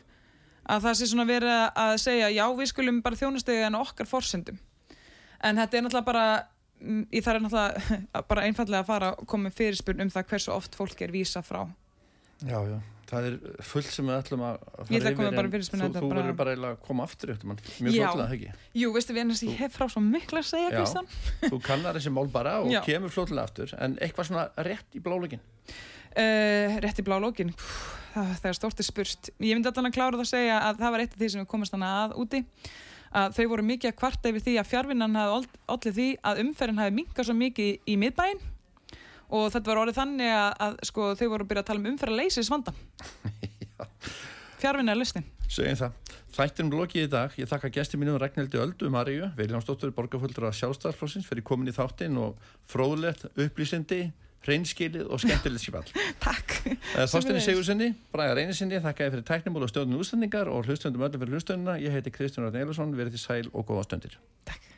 að það sé svona verið að segja já við skulum bara þjónustega en okkar forsendum. En þetta er náttúrulega bara það er náttúrulega bara einfallega að fara og koma fyrirspurn um það hversu oft fólk er vísa frá. Já, já. Það er fullt sem við ætlum að fara yfir en þú, þú verður bara að koma aftur eftir mann, mjög flótilega, ekki? Jú, veistu við ennast ég hef frá svo miklu að segja Kristján. Þú kannar þessi mál bara og Já. kemur flótilega aftur en eitthvað svona rétt í blálógin uh, Rétt í blálógin það er stórtið spurst ég myndi alltaf að klára það að segja að það var eitt af því sem við komast þannig að úti að þau voru mikið að kvarta yfir því að fjárvinnan hafði allir því að umferðin hafi minkað svo mikið í miðbæin og þetta var orðið þannig að, að sko, þau voru að byrja að tala um umferða leysis vandan *laughs* fjárvinna er lustin Segjum það, þættinum lokið í dag. Ég þakka gæsti mínum Ragnhildi Öldu Maríu Viljánsdóttur borgarföldur af sjálfstæðarflósins fyrir komin í þáttin og fróðlegt upplýsindi, hreinskilið og skemmtilegt skipall *laughs* Takk. Þorstinni Sigurssoni, Braga Reynisinni þakka ég fyrir tæknimból og stjórnum útsendingar og hlustöndum öllum fyrir hlustöndina ég heiti Kristján Ragnar Eilesson, verið til sæl og góða stöndir Takk